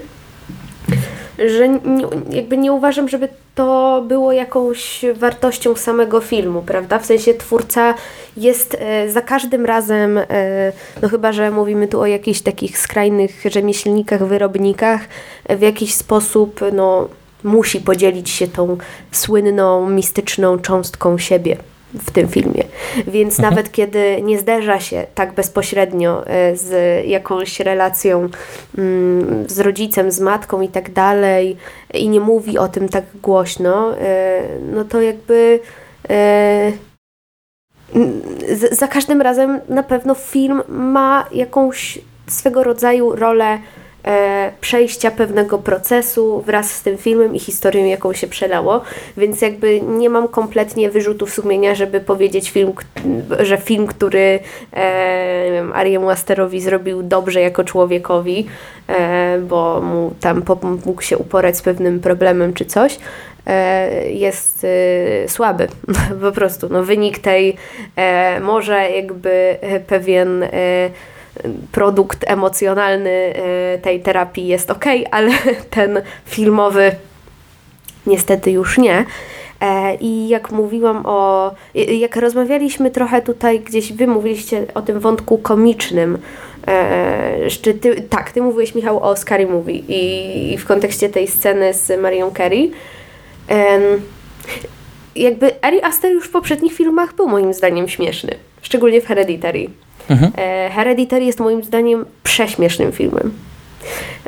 że nie, jakby nie uważam, żeby to było jakąś wartością samego filmu, prawda? W sensie twórca jest e, za każdym razem, e, no chyba, że mówimy tu o jakichś takich skrajnych rzemieślnikach, wyrobnikach, w jakiś sposób, no musi podzielić się tą słynną, mistyczną cząstką siebie w tym filmie. Więc Mhm. nawet kiedy nie zderza się tak bezpośrednio e, z jakąś relacją mm, z rodzicem, z matką i tak dalej i nie mówi o tym tak głośno, e, no to jakby e, za każdym razem na pewno film ma jakąś swego rodzaju rolę przejścia pewnego procesu wraz z tym filmem i historią, jaką się przelało, więc jakby nie mam kompletnie wyrzutów sumienia, żeby powiedzieć film, że film, który e, Ariemu zrobił dobrze jako człowiekowi, e, bo mu tam mógł się uporać z pewnym problemem czy coś, e, jest e, słaby. po prostu. No, wynik tej, e, może jakby e, pewien e, produkt emocjonalny e, tej terapii jest ok, ale ten filmowy niestety już nie. E, I jak mówiłam o. Jak rozmawialiśmy trochę tutaj, gdzieś wy mówiliście o tym wątku komicznym. E, czy ty, tak, ty mówiłeś, Michał, o Scary Movie i, w kontekście tej sceny z Marią Carey. Jakby Ari Aster już w poprzednich filmach był moim zdaniem śmieszny, szczególnie w Hereditary. E, Hereditary jest moim zdaniem prześmiesznym filmem.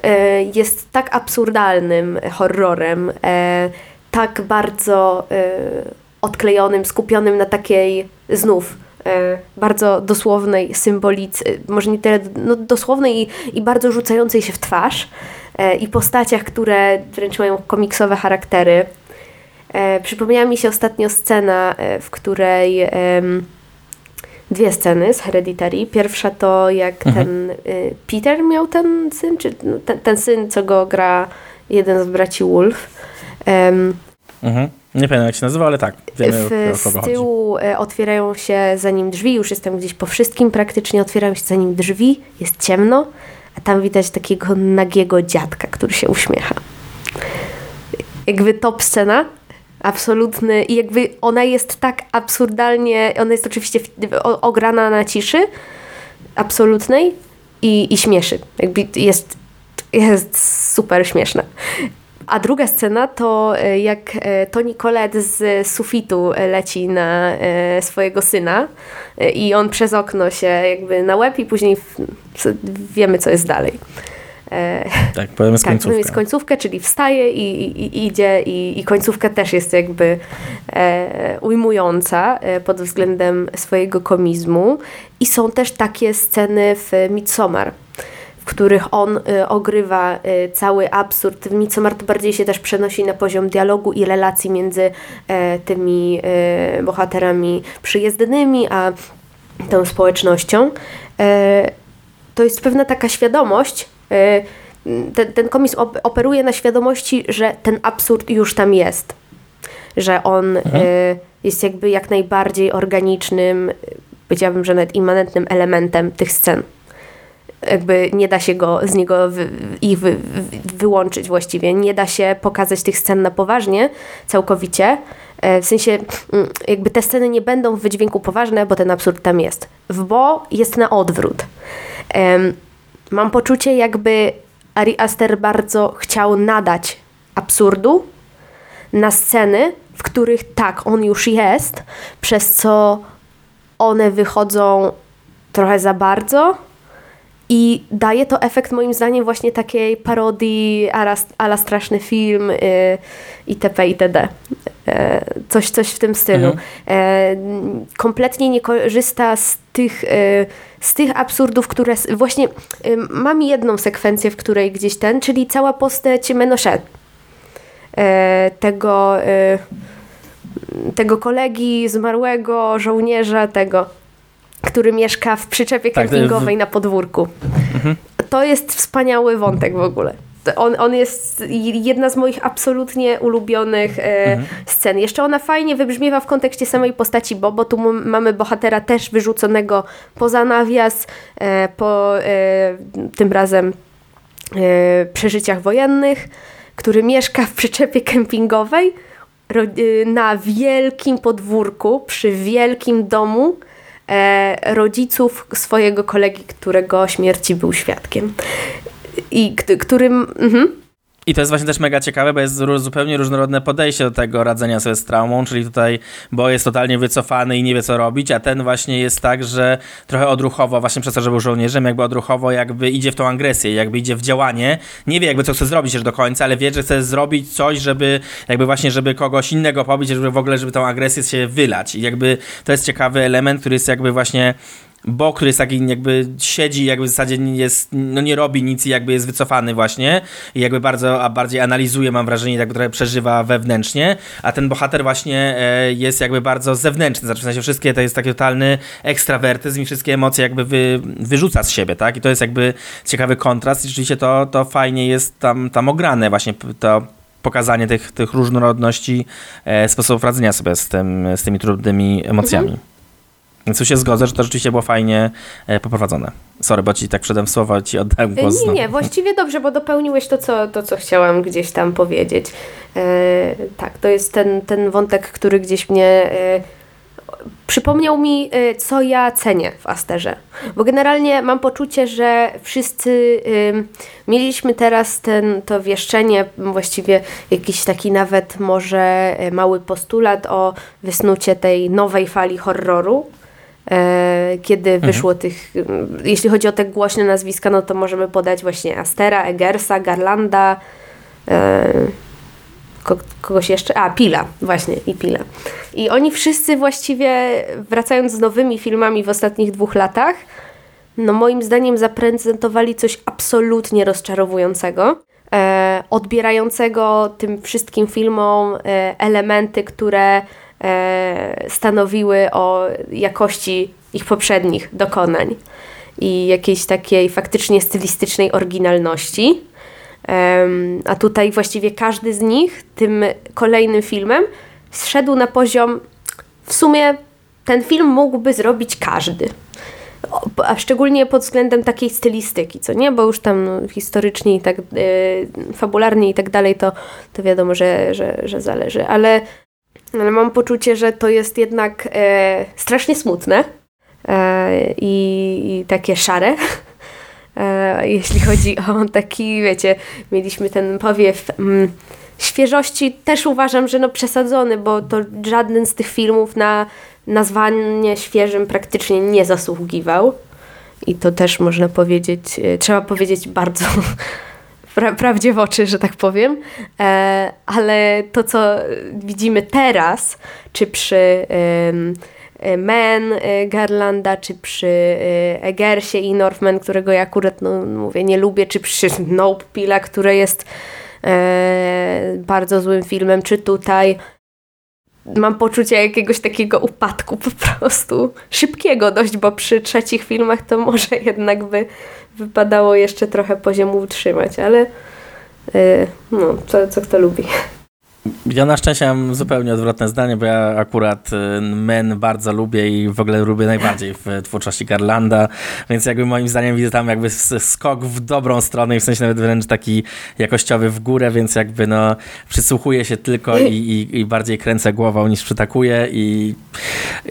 E, jest tak absurdalnym horrorem, e, tak bardzo odklejonym, skupionym na takiej znów bardzo dosłownej symbolice, może nie tyle no, dosłownej i, i bardzo rzucającej się w twarz i postaciach, które wręcz mają komiksowe charaktery. Przypomniała mi się ostatnio scena, w której dwie sceny z Hereditary. Pierwsza to jak ten y, Peter miał ten syn, czy no, ten, ten syn, co go gra jeden z braci Wolf. Em, Mhm. Nie pamiętam jak się nazywa, ale tak, wiemy w, z kogo chodzi. tyłu e, otwierają się za nim drzwi, już jestem gdzieś po wszystkim praktycznie, otwierają się za nim drzwi, jest ciemno, a tam widać takiego nagiego dziadka, który się uśmiecha. Jakby top scena, absolutny i jakby ona jest tak absurdalnie, ona jest oczywiście ograna na ciszy absolutnej i, i śmieszy. Jakby jest, jest super śmieszna. A druga scena to e, jak e, Toni Collette z sufitu e, leci na swojego syna i on przez okno się jakby na łeb i później wiemy co jest dalej. E, Tak, powiemy z tak, końcówkę. jest końcówkę, czyli wstaje i, i, i idzie i, i końcówka też jest jakby e, ujmująca e, pod względem swojego komizmu. I są też takie sceny w Midsommar, w których on e, ogrywa cały absurd. W Midsommar to bardziej się też przenosi na poziom dialogu i relacji między tymi bohaterami przyjezdnymi, a tą społecznością. To jest pewna taka świadomość, ten, ten komiks op- operuje na świadomości, że ten absurd już tam jest. Że on e, jest jakby jak najbardziej organicznym, powiedziałabym, że nawet immanentnym elementem tych scen. Jakby nie da się go z niego wy, ich wy, wy, wyłączyć właściwie. Nie da się pokazać tych scen na poważnie, całkowicie. E, W sensie, mm, jakby te sceny nie będą w wydźwięku poważne, bo ten absurd tam jest. W Bo jest na odwrót. Em, Mam poczucie, jakby Ari Aster bardzo chciał nadać absurdu na sceny, w których tak, on już jest, przez co one wychodzą trochę za bardzo i daje to efekt moim zdaniem właśnie takiej parodii ala, ala straszny film y, itp. itd. E, coś, coś w tym stylu. Mhm. E, kompletnie nie korzysta z tych, e, z tych absurdów, które właśnie mam jedną sekwencję, w której gdzieś ten, czyli cała postać Menochet. e, tego, tego kolegi zmarłego żołnierza, tego, który mieszka w przyczepie Tak, kempingowej na podwórku. To jest wspaniały wątek w ogóle. On, on jest jedna z moich absolutnie ulubionych e, scen. Jeszcze ona fajnie wybrzmiewa w kontekście samej postaci Bo, tu mamy bohatera też wyrzuconego poza nawias, e, po e, tym razem przeżyciach wojennych, który mieszka w przyczepie kempingowej na wielkim podwórku, przy wielkim domu rodziców swojego kolegi, którego śmierci był świadkiem. I którym... Mhm. I to jest właśnie też mega ciekawe, bo jest zupełnie różnorodne podejście do tego radzenia sobie z traumą, czyli tutaj Bo jest totalnie wycofany i nie wie co robić, a ten właśnie jest tak, że trochę odruchowo, właśnie przez to, że był żołnierzem, jakby odruchowo jakby idzie w tą agresję, jakby idzie w działanie, nie wie jakby co chce zrobić już do końca, ale wie, że chce zrobić coś, żeby jakby właśnie, żeby kogoś innego pobić, żeby w ogóle, żeby tą agresję się wylać i jakby to jest ciekawy element, który jest jakby właśnie bo, który jest taki jakby siedzi, jakby w zasadzie jest, no nie robi nic i jakby jest wycofany właśnie i jakby bardzo, a bardziej analizuje, mam wrażenie, jakby trochę przeżywa wewnętrznie, a ten bohater właśnie e, jest jakby bardzo zewnętrzny, znaczy w sensie wszystkie to jest taki totalny ekstrawertyzm i wszystkie emocje jakby wy, wyrzuca z siebie, tak? I to jest jakby ciekawy kontrast i rzeczywiście to, to fajnie jest tam, tam ograne właśnie to pokazanie tych, tych różnorodności e, sposobów radzenia sobie z, tym, z tymi trudnymi emocjami. Więc tu się zgodzę, że to rzeczywiście było fajnie e, poprowadzone. Sorry, bo ci tak wszedłem w słowo, ci oddałem głos. Nie, znowu. nie, właściwie dobrze, bo dopełniłeś to, co, to, co chciałam gdzieś tam powiedzieć. E, tak, to jest ten, ten wątek, który gdzieś mnie e, przypomniał mi, e, co ja cenię w Asterze. Bo generalnie mam poczucie, że wszyscy mieliśmy teraz ten, to wieszczenie, właściwie jakiś taki nawet może e, mały postulat o wysnucie tej nowej fali horroru. E, kiedy wyszło tych, mm, jeśli chodzi o te głośne nazwiska, no to możemy podać właśnie Astera, Eggersa, Garlanda, e, ko- kogoś jeszcze, a Pila, właśnie i Pila. I oni wszyscy właściwie, wracając z nowymi filmami w ostatnich dwóch latach, no moim zdaniem zaprezentowali coś absolutnie rozczarowującego, e, odbierającego tym wszystkim filmom elementy, które stanowiły o jakości ich poprzednich dokonań i jakiejś takiej faktycznie stylistycznej oryginalności. A tutaj właściwie każdy z nich tym kolejnym filmem zszedł na poziom w sumie ten film mógłby zrobić każdy. A szczególnie pod względem takiej stylistyki, co nie? Bo już tam no, historycznie i tak, e, fabularnie i tak dalej, to, to wiadomo, że, że, że zależy. Ale, ale mam poczucie, że to jest jednak e, strasznie smutne e, i, i takie szare. E, jeśli chodzi o taki, wiecie, mieliśmy ten powiew mm, świeżości, też uważam, że no przesadzony, bo to żaden z tych filmów na nazwanie świeżym praktycznie nie zasługiwał. I to też można powiedzieć, e, trzeba powiedzieć bardzo pra, prawdzie w oczy, że tak powiem. E, ale to, co widzimy teraz, czy przy e, Men e, Garlanda, czy przy e, Eggersie i Northman, którego ja akurat, no, mówię, nie lubię, czy przy Nope Pila, które jest e, bardzo złym filmem, czy tutaj mam poczucie jakiegoś takiego upadku po prostu. Szybkiego dość, bo przy trzecich filmach to może jednak by wypadało jeszcze trochę poziomu utrzymać, ale yy, no, co, co kto lubi. Ja na szczęście mam zupełnie odwrotne zdanie, bo ja akurat y, Men bardzo lubię i w ogóle lubię najbardziej w twórczości Garlanda, więc jakby moim zdaniem widzę tam jakby skok w dobrą stronę i w sensie nawet wręcz taki jakościowy w górę, więc jakby no przysłuchuję się tylko i, i, i bardziej kręcę głową niż przytakuję i,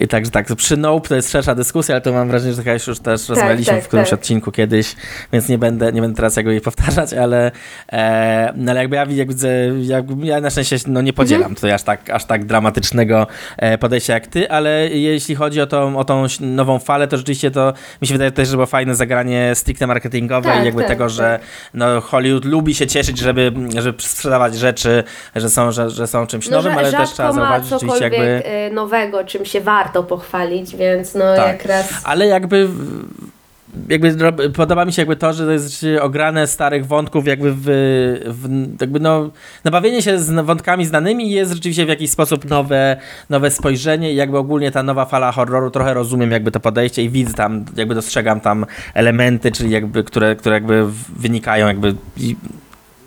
i także tak. Przy Nope to jest szersza dyskusja, ale to mam wrażenie, że taka już też rozmawialiśmy tak, w którymś tak. odcinku kiedyś, więc nie będę, nie będę teraz jakby jej powtarzać, ale, e, no ale jakby ja jak widzę, jakby ja na szczęście no nie podzielam Mhm. tutaj aż tak, aż tak dramatycznego e, podejścia jak ty, ale jeśli chodzi o tą, o tą nową falę, to rzeczywiście to mi się wydaje też, że było fajne zagranie stricte marketingowe Tak, i jakby tak, tego, że no, Hollywood lubi się cieszyć, żeby, żeby sprzedawać rzeczy, że są, że, że są czymś nowym, że ale też trzeba zauważyć rzeczywiście jakby... y, nowego, czym się warto pochwalić, więc no Tak. jak raz... Ale jakby jakby podoba mi się jakby to, że to jest ograne starych wątków jakby w, w jakby no, nabawienie się z wątkami znanymi jest rzeczywiście w jakiś sposób nowe, nowe spojrzenie i jakby ogólnie ta nowa fala horroru trochę rozumiem jakby to podejście i widzę tam, jakby dostrzegam tam elementy, czyli jakby, które, które jakby wynikają jakby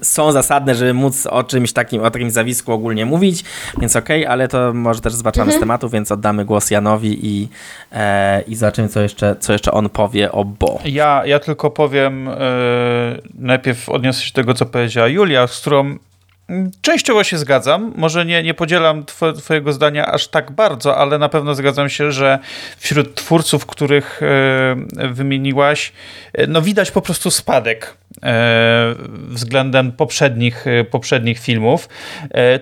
są zasadne, żeby móc o czymś takim, o takim zawisku ogólnie mówić, więc okej, okay, ale to może też zobaczymy mhm. z tematu, więc oddamy głos Janowi i, e, i zobaczymy, co jeszcze, co jeszcze on powie o Bo. Ja, ja tylko powiem, e, najpierw odniosę się do tego, co powiedziała Julia, z którą Częściowo się zgadzam. Może nie, nie podzielam Twojego zdania aż tak bardzo, ale na pewno zgadzam się, że wśród twórców, których e, wymieniłaś, e, no widać po prostu spadek względem poprzednich, poprzednich filmów.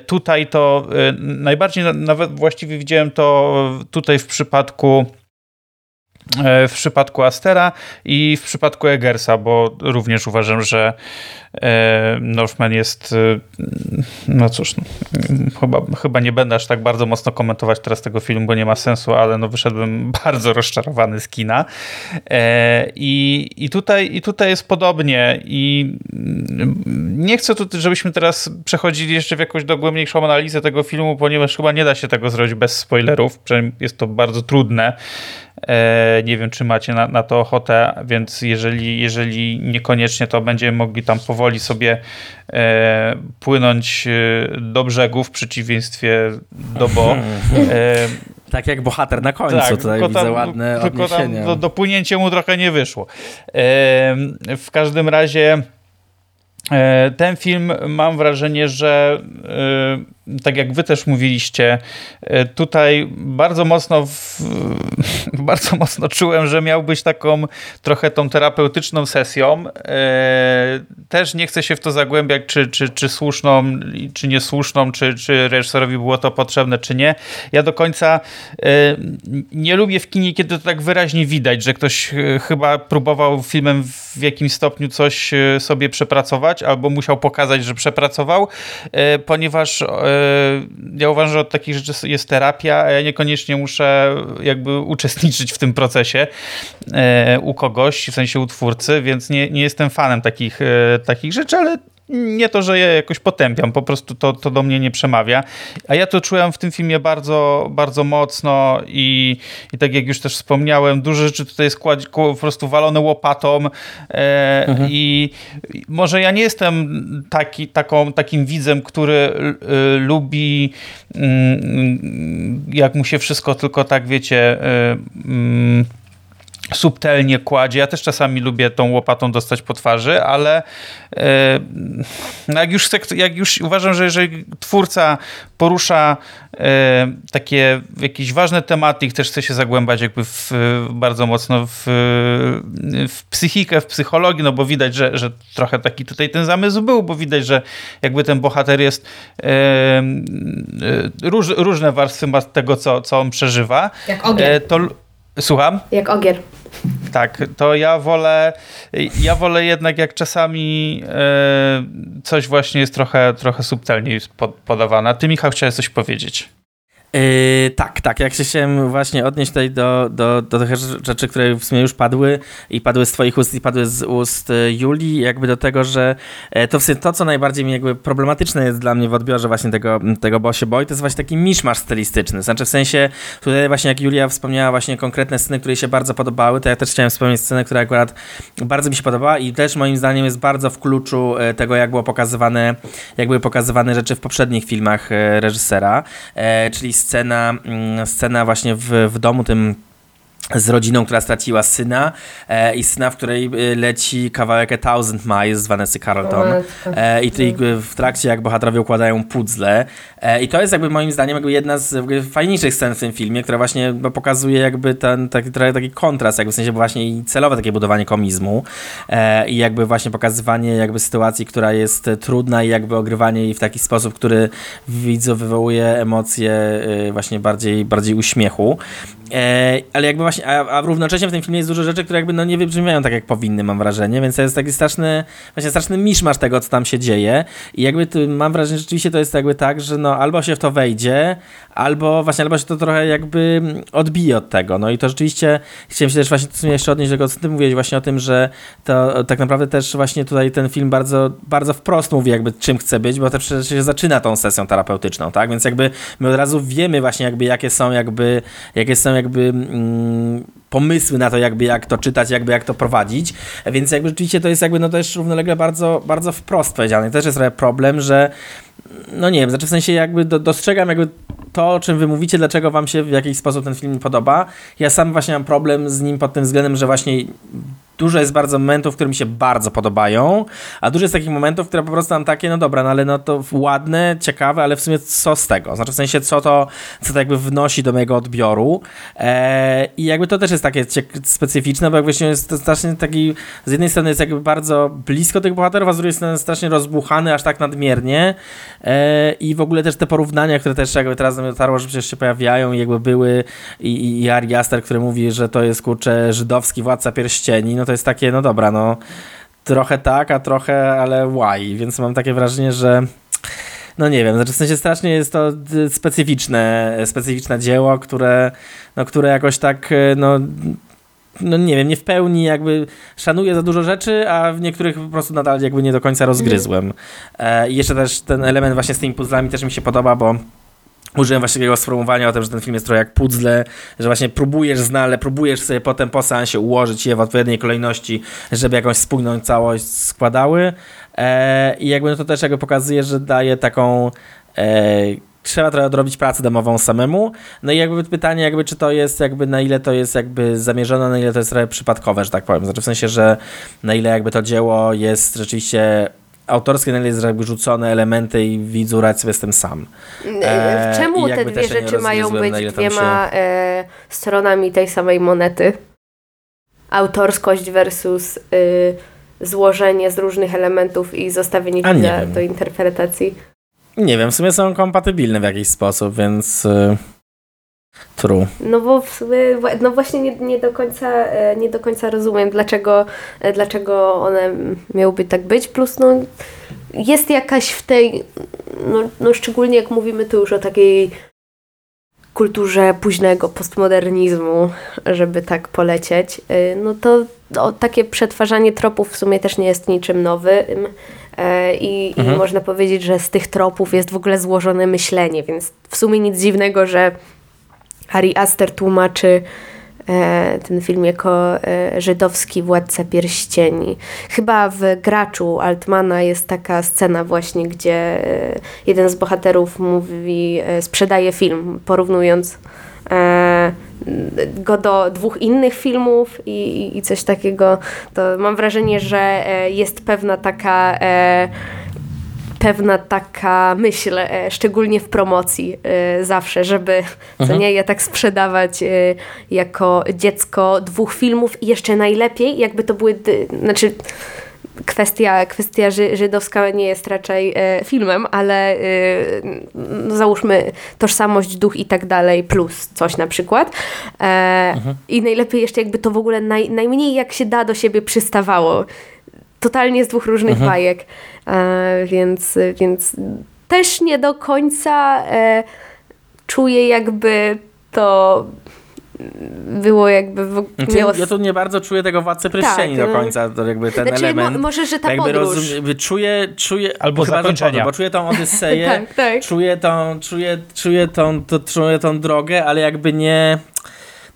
Tutaj to najbardziej, nawet właściwie widziałem to tutaj w przypadku w przypadku Astera i w przypadku Eggersa, bo również uważam, że E, Northman jest, e, no cóż, no, chyba, chyba nie będę aż tak bardzo mocno komentować teraz tego filmu, bo nie ma sensu, ale no wyszedłem bardzo rozczarowany z kina. E, I, i, tutaj, I tutaj jest podobnie i nie chcę żebyśmy teraz przechodzili jeszcze w jakąś dogłębniejszą analizę tego filmu, ponieważ chyba nie da się tego zrobić bez spoilerów, przynajmniej jest to bardzo trudne. Nie wiem, czy macie na, na to ochotę, więc jeżeli, jeżeli niekoniecznie, to będziemy mogli tam powoli powoli sobie e, płynąć e, do brzegu w przeciwieństwie do Bo. E, tak jak bohater na końcu, tak, tutaj widzę tam, ładne tylko tam do, dopłynięcie mu trochę nie wyszło. E, w każdym razie e, ten film mam wrażenie, że e, tak jak wy też mówiliście, e, tutaj bardzo mocno w, bardzo mocno czułem, że miał być taką trochę tą terapeutyczną sesją. E, też nie chcę się w to zagłębiać, czy, czy, czy słuszną, czy niesłuszną, czy, czy reżyserowi było to potrzebne, czy nie. Ja do końca e, nie lubię w kinie, kiedy to tak wyraźnie widać, że ktoś chyba próbował filmem w jakimś stopniu coś sobie przepracować, albo musiał pokazać, że przepracował, ponieważ ja uważam, że od takich rzeczy jest terapia, a ja niekoniecznie muszę jakby uczestniczyć w tym procesie e, u kogoś, w sensie u twórcy, więc nie, nie jestem fanem takich, e, takich rzeczy, ale nie to, że je jakoś potępiam, po prostu to, to do mnie nie przemawia. A ja to czułem w tym filmie bardzo, bardzo mocno i, i tak jak już też wspomniałem, duże rzeczy tutaj jest po prostu walone łopatą e, mhm. i może ja nie jestem taki, taką, takim widzem, który y, lubi y, jak mu się wszystko tylko tak, wiecie... Y, subtelnie kładzie. Ja też czasami lubię tą łopatą dostać po twarzy, ale e, jak, już jak już uważam, że jeżeli twórca porusza e, takie jakieś ważne tematy i też chce się zagłębać jakby w, bardzo mocno w, w psychikę, w psychologię, no bo widać, że, że trochę taki tutaj ten zamysł był, bo widać, że jakby ten bohater jest e, róż, różne warstwy ma tego, co, co on przeżywa. Jak ogień. To, Słucham? Jak ogier. Tak, to ja wolę, ja wolę jednak jak czasami e, coś właśnie jest trochę, trochę subtelniej podawane. Ty, Michał, chciałeś coś powiedzieć. Yy, tak, tak. Jak się chciałem właśnie odnieść tutaj do, do, do tych rzeczy, które w sumie już padły i padły z twoich ust i padły z ust y, Julii, jakby do tego, że e, to w sumie to, co najbardziej jakby problematyczne jest dla mnie w odbiorze właśnie tego, tego Bosie Boy, to jest właśnie taki miszmasz stylistyczny. Znaczy w sensie, tutaj właśnie jak Julia wspomniała właśnie konkretne sceny, które jej się bardzo podobały, to ja też chciałem wspomnieć scenę, która akurat bardzo mi się podobała i też moim zdaniem jest bardzo w kluczu e, tego, jak było pokazywane, jak były pokazywane rzeczy w poprzednich filmach e, reżysera, czyli scena, mm, scena właśnie w, w domu tym z rodziną, która straciła syna e, i syna, w której e, leci kawałek A Thousand Miles z Vanessa Carlton. E, i tej, w trakcie jak bohaterowie układają puzzle. E, i to jest jakby moim zdaniem jakby jedna z fajniejszych scen w tym filmie, która właśnie pokazuje jakby ten taki, trochę taki kontrast, jakby w sensie właśnie i celowe takie budowanie komizmu e, i jakby właśnie pokazywanie jakby sytuacji, która jest trudna i jakby ogrywanie jej w taki sposób, który w widzu wywołuje emocje e, właśnie bardziej, bardziej uśmiechu. ale jakby właśnie właśnie, a, a równocześnie w tym filmie jest dużo rzeczy, które jakby no nie wybrzmiewają tak, jak powinny, mam wrażenie, więc to jest taki straszny, właśnie straszny miszmasz tego, co tam się dzieje. I jakby tu, mam wrażenie, że rzeczywiście to jest jakby tak, że no albo się w to wejdzie, albo właśnie, albo się to trochę jakby odbije od tego, no i to rzeczywiście, chciałem się też właśnie w sumie jeszcze odnieść do tego, co ty mówiłeś właśnie o tym, że to tak naprawdę też właśnie tutaj ten film bardzo, bardzo wprost mówi jakby czym chce być, bo to przecież się zaczyna tą sesją terapeutyczną, tak, więc jakby my od razu wiemy właśnie jakby jakie są jakby, jakie są jakby mm, pomysły na to jakby jak to czytać, jakby jak to prowadzić, więc jakby rzeczywiście to jest jakby no też równolegle bardzo, bardzo wprost powiedziane. Też jest trochę problem, że no nie wiem, znaczy w sensie jakby do, dostrzegam jakby to, o czym wy mówicie, dlaczego wam się w jakiś sposób ten film podoba. Ja sam właśnie mam problem z nim pod tym względem, że właśnie dużo jest bardzo momentów, które mi się bardzo podobają, a dużo jest takich momentów, które po prostu mam takie, no dobra, no ale no to ładne, ciekawe, ale w sumie co z tego? Znaczy w sensie, co to, co to jakby wnosi do mojego odbioru eee, i jakby to też jest takie specyficzne, bo jakby się jest strasznie taki, z jednej strony jest jakby bardzo blisko tych bohaterów, a z drugiej strony strasznie rozbuchany aż tak nadmiernie eee, i w ogóle też te porównania, które też jakby teraz do mnie dotarło, że przecież się pojawiają i jakby były i, i Ari Aster, który mówi, że to jest kurczę żydowski władca pierścieni, no to jest takie, no dobra, no trochę tak, a trochę, ale why, więc mam takie wrażenie, że no nie wiem, znaczy w sensie strasznie jest to specyficzne, specyficzne dzieło, które, no, które jakoś tak, no, no nie wiem, nie w pełni jakby szanuję za dużo rzeczy, a w niektórych po prostu nadal jakby nie do końca rozgryzłem. E, I jeszcze też ten element właśnie z tymi puzzlami też mi się podoba, bo użyłem właśnie takiego sformułowania o tym, że ten film jest trochę jak puzzle, że właśnie próbujesz znale, próbujesz sobie potem po seansie ułożyć je w odpowiedniej kolejności, żeby jakąś spójną całość składały. E, I jakby to też jakby pokazuje, że daje taką e, trzeba trochę odrobić pracę domową samemu. No i jakby pytanie, jakby czy to jest jakby na ile to jest jakby zamierzone, na ile to jest trochę przypadkowe, że tak powiem. Znaczy w sensie, że na ile jakby to dzieło jest rzeczywiście autorskie na jest rzucone elementy i widzu z tym sam. E, Czemu te dwie rzeczy mają być dwiema się... e, stronami tej samej monety? Autorskość versus y, złożenie z różnych elementów i zostawienie do interpretacji. Nie wiem, w sumie są kompatybilne w jakiś sposób, więc... Y True. No bo w sumie, no właśnie nie, nie, do końca, e, nie do końca rozumiem, dlaczego, e, dlaczego one miałyby tak być. Plus no, jest jakaś w tej, no, no szczególnie jak mówimy tu już o takiej kulturze późnego postmodernizmu, żeby tak polecieć, e, no to no, takie przetwarzanie tropów w sumie też nie jest niczym nowym. I, mhm. I można powiedzieć, że z tych tropów jest w ogóle złożone myślenie, więc w sumie nic dziwnego, że Harry Aster tłumaczy e, ten film jako e, żydowski władca pierścieni. Chyba w Graczu Altmana jest taka scena właśnie, gdzie e, jeden z bohaterów mówi, sprzedaje film, porównując go do dwóch innych filmów i, i coś takiego, to mam wrażenie, że jest pewna taka pewna taka myśl, e, szczególnie w promocji e, zawsze, żeby co mhm. nie, je tak sprzedawać e, jako dziecko dwóch filmów i jeszcze najlepiej, jakby to były, znaczy kwestia, kwestia żydowska nie jest raczej filmem, ale no załóżmy tożsamość, duch i tak dalej, plus coś na przykład. Mhm. I najlepiej jeszcze jakby to w ogóle naj, najmniej jak się da do siebie przystawało totalnie z dwóch różnych mhm. bajek, więc, więc też nie do końca e, czuję jakby to było jakby... W, znaczy, miało... Ja tu nie bardzo czuję tego Władcy Pierścieni tak, do końca, to jakby ten znaczy, element. Mo może, że ta jakby podróż. Rozum, czuję, czuję, albo chyba, zakończenia. bo czuję tą Odyseję, tak, tak. Czuję, tą, czuję, czuję, tą, to, czuję tą drogę, ale jakby nie...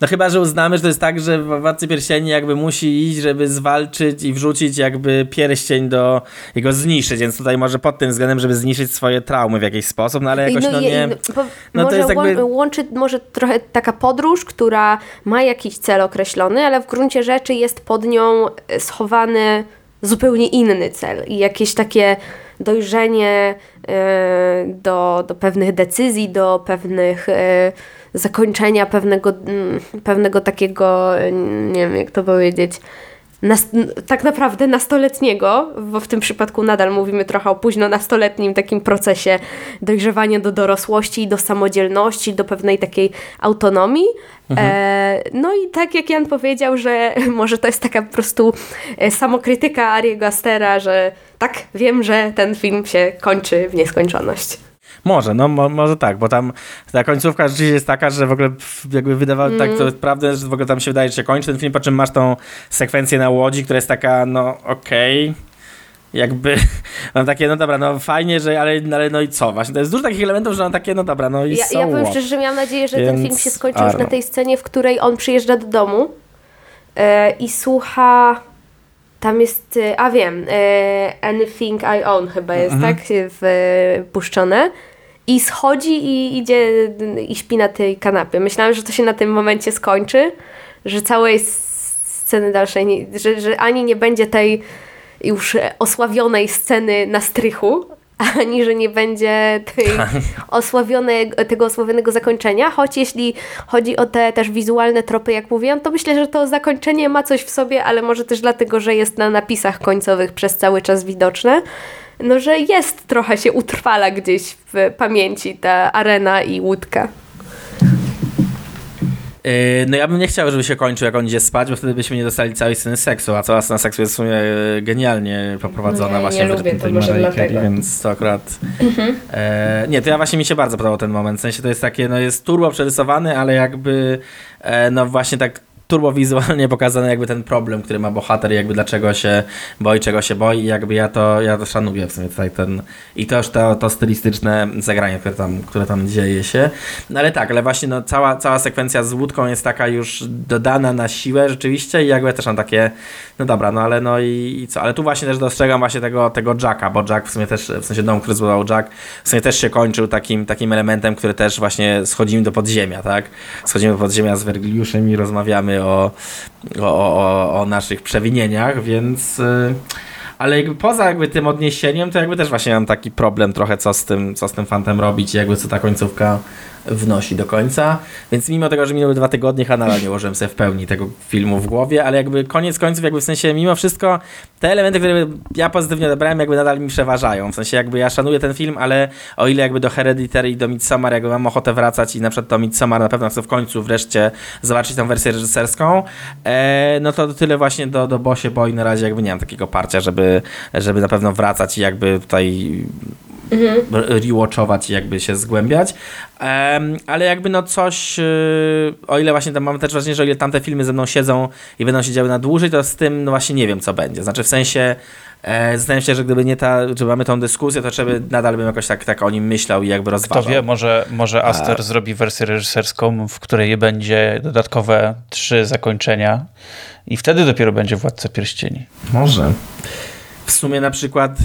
No chyba, że uznamy, że to jest tak, że Władcy Pierścieni jakby musi iść, żeby zwalczyć i wrzucić jakby pierścień do jego zniszczyć, więc tutaj może pod tym względem, żeby zniszczyć swoje traumy w jakiś sposób, no ale jakoś no, no nie... No, no to jest jakby... łączy może trochę taka podróż, która ma jakiś cel określony, ale w gruncie rzeczy jest pod nią schowany zupełnie inny cel i jakieś takie dojrzenie e, do, do pewnych decyzji, do pewnych e, zakończenia pewnego, mm, pewnego takiego, nie wiem jak to powiedzieć, nas, tak naprawdę nastoletniego, bo w tym przypadku nadal mówimy trochę o późno nastoletnim takim procesie dojrzewania do dorosłości, do samodzielności, do pewnej takiej autonomii. Mhm. E, no i tak jak Jan powiedział, że może to jest taka po prostu e, samokrytyka Ariego Astera, że tak, wiem, że ten film się kończy w nieskończoność. Może, no mo, może tak, bo tam ta końcówka rzeczywiście jest taka, że w ogóle jakby wydawało mm. tak, to jest prawda, że w ogóle tam się wydaje, że się kończy ten film, po czym masz tą sekwencję na łodzi, która jest taka, no okej, okay jakby mam takie, no dobra, no fajnie, że, ale, ale no i co? Właśnie to jest dużo takich elementów, że mam takie, no dobra, no i Ja, so ja powiem szczerze, że miałam nadzieję, że Więc... ten film się skończy już na tej scenie, w której on przyjeżdża do domu e, i słucha tam jest, e, a wiem, e, Anything I Own chyba jest, mhm. tak? Wpuszczone. I schodzi i idzie i śpi na tej kanapie. Myślałam, że to się na tym momencie skończy, że całej sceny dalszej, nie, że, że ani nie będzie tej już osławionej sceny na strychu, ani że nie będzie tej tak. tego osławionego zakończenia, choć jeśli chodzi o te też wizualne tropy, jak mówiłam, to myślę, że to zakończenie ma coś w sobie, ale może też dlatego, że jest na napisach końcowych przez cały czas widoczne, no że jest trochę się utrwala gdzieś w pamięci ta arena i łódka. Yy, no ja bym nie chciał, żeby się kończył, jak on idzie spać, bo wtedy byśmy nie dostali całej sceny seksu, a cała scena seksu jest w sumie e, genialnie poprowadzona no, właśnie nie lubię, to może dlatego. więc to akurat... Mhm. E, nie, to ja właśnie mi się bardzo podobał ten moment, w sensie to jest takie, no jest turbo przerysowany, ale jakby e, no właśnie tak turbowizualnie pokazany jakby ten problem, który ma bohater jakby dlaczego się boi, czego się boi i jakby ja to, ja to szanuję w sumie tutaj ten i też to, to stylistyczne zagranie, które tam, które tam dzieje się. No ale tak, ale właśnie no, cała, cała sekwencja z łódką jest taka już dodana na siłę rzeczywiście i jakby ja też mam takie, no dobra, no ale no i, i co, ale tu właśnie też dostrzegam właśnie tego, tego Jacka, bo Jack w sumie też, w sensie dom, który zbudował Jack, w sumie też się kończył takim, takim elementem, który też właśnie schodzimy do podziemia, tak? Schodzimy do podziemia z Wergiliuszem i rozmawiamy o, o, o, o naszych przewinieniach, więc y, ale jakby poza jakby tym odniesieniem, to jakby też właśnie mam taki problem trochę, co z tym, co z tym fantem robić, jakby co ta końcówka wnosi do końca. Więc mimo tego, że minęły dwa tygodnie, nadal nie ułożyłem sobie w pełni tego filmu w głowie, ale jakby koniec końców, jakby w sensie mimo wszystko te elementy, które ja pozytywnie odebrałem, jakby nadal mi przeważają. W sensie jakby ja szanuję ten film, ale o ile jakby do Hereditary i do Midsommar jakby mam ochotę wracać i na przykład do Midsommar na pewno chcę w końcu wreszcie zobaczyć tą wersję reżyserską, e, no to tyle właśnie do, do Bosie Boy na razie jakby nie mam takiego parcia, żeby, żeby na pewno wracać i jakby tutaj mhm. rewatchować i jakby się zgłębiać. Um, ale jakby no coś, yy, o ile właśnie tam mam też wrażenie, że o ile tamte filmy ze mną siedzą i będą siedziały na dłużej, to z tym no właśnie nie wiem, co będzie. Znaczy w sensie e, zastanawiam się, że gdyby nie ta, że mamy tą dyskusję, to trzeba nadal bym jakoś tak, tak o nim myślał i jakby rozważał. Kto wie, może, może Aster A... zrobi wersję reżyserską, w której będzie dodatkowe trzy zakończenia i wtedy dopiero będzie Władca Pierścieni. Może. W sumie na przykład y,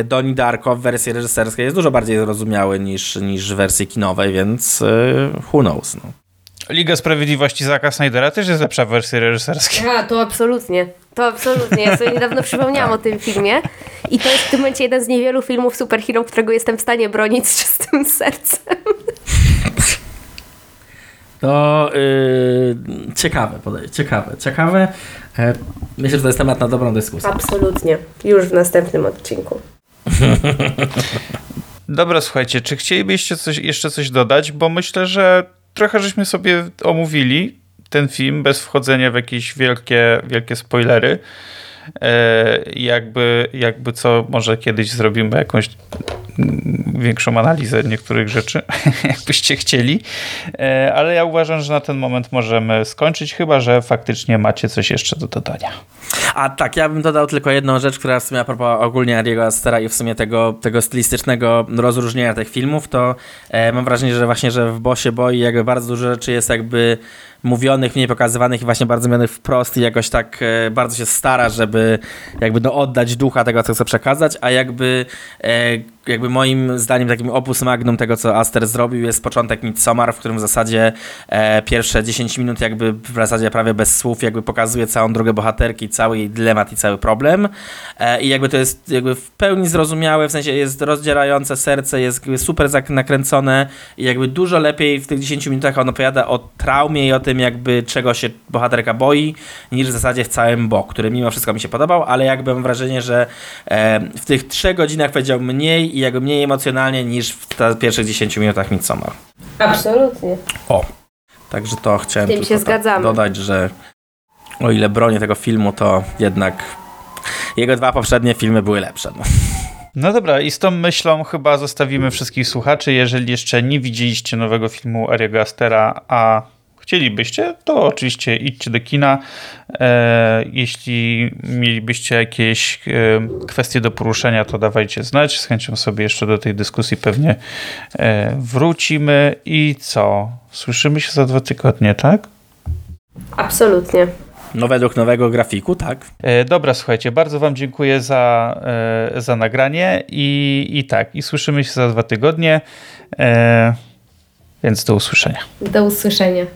y, Donnie Darko w wersji reżyserskiej jest dużo bardziej zrozumiały niż, niż w wersji kinowej, więc y, who knows. No. Liga Sprawiedliwości Zaka Snydera też jest lepsza w wersji reżyserskiej. A, to absolutnie. To absolutnie. Ja sobie niedawno przypomniałam o tym filmie i to jest w tym momencie jeden z niewielu filmów superhero, którego jestem w stanie bronić z czystym sercem. To yy, ciekawe podejście, ciekawe, ciekawe. Myślę, że to jest temat na dobrą dyskusję. Absolutnie. Już w następnym odcinku. Dobra, słuchajcie, czy chcielibyście coś, jeszcze coś dodać? Bo myślę, że trochę żeśmy sobie omówili ten film bez wchodzenia w jakieś wielkie, wielkie spoilery. E, jakby, jakby co, może kiedyś zrobimy jakąś większą analizę niektórych rzeczy, jakbyście chcieli. E, ale ja uważam, że na ten moment możemy skończyć, chyba że faktycznie macie coś jeszcze do dodania. A tak, ja bym dodał tylko jedną rzecz, która w sumie a propos ogólnie Ariego Astera i w sumie tego, tego stylistycznego rozróżnienia tych filmów, to e, mam wrażenie, że właśnie, że w Bosie Boi jakby bardzo dużo rzeczy jest jakby mówionych, mniej pokazywanych i właśnie bardzo mówionych wprost i jakoś tak e, bardzo się stara, żeby jakby no oddać ducha tego, co chce przekazać, a jakby e, jakby moim zdaniem takim opus magnum tego, co Aster zrobił jest początek Midsommar, w którym w zasadzie e, pierwsze 10 minut jakby w zasadzie prawie bez słów jakby pokazuje całą drogę bohaterki, cały jej dylemat i cały problem. I jakby to jest jakby w pełni zrozumiałe, w sensie jest rozdzierające serce, jest super nakręcone i jakby dużo lepiej w tych 10 minutach on opowiada o traumie i o tym jakby czego się bohaterka boi, niż w zasadzie w całym Bo, który mimo wszystko mi się podobał, ale jakby mam wrażenie, że e, w tych 3 godzinach powiedział mniej i jakby mniej emocjonalnie niż w pierwszych 10 minutach Midsommar. Absolutnie. O. Także to chciałem tym się tak zgadzamy. dodać, że o ile bronię tego filmu, to jednak jego dwa poprzednie filmy były lepsze. No. No dobra, i z tą myślą chyba zostawimy wszystkich słuchaczy. Jeżeli jeszcze nie widzieliście nowego filmu Ariego Astera, a chcielibyście, to oczywiście idźcie do kina. E, jeśli mielibyście jakieś e, kwestie do poruszenia, to dawajcie znać. Z chęcią sobie jeszcze do tej dyskusji pewnie e, wrócimy. I co? Słyszymy się za dwa tygodnie, tak? Absolutnie. no według nowego grafiku, tak. E, Dobra, słuchajcie, bardzo Wam dziękuję za, e, za nagranie i, i tak, i słyszymy się za dwa tygodnie, e, więc do usłyszenia. Do usłyszenia.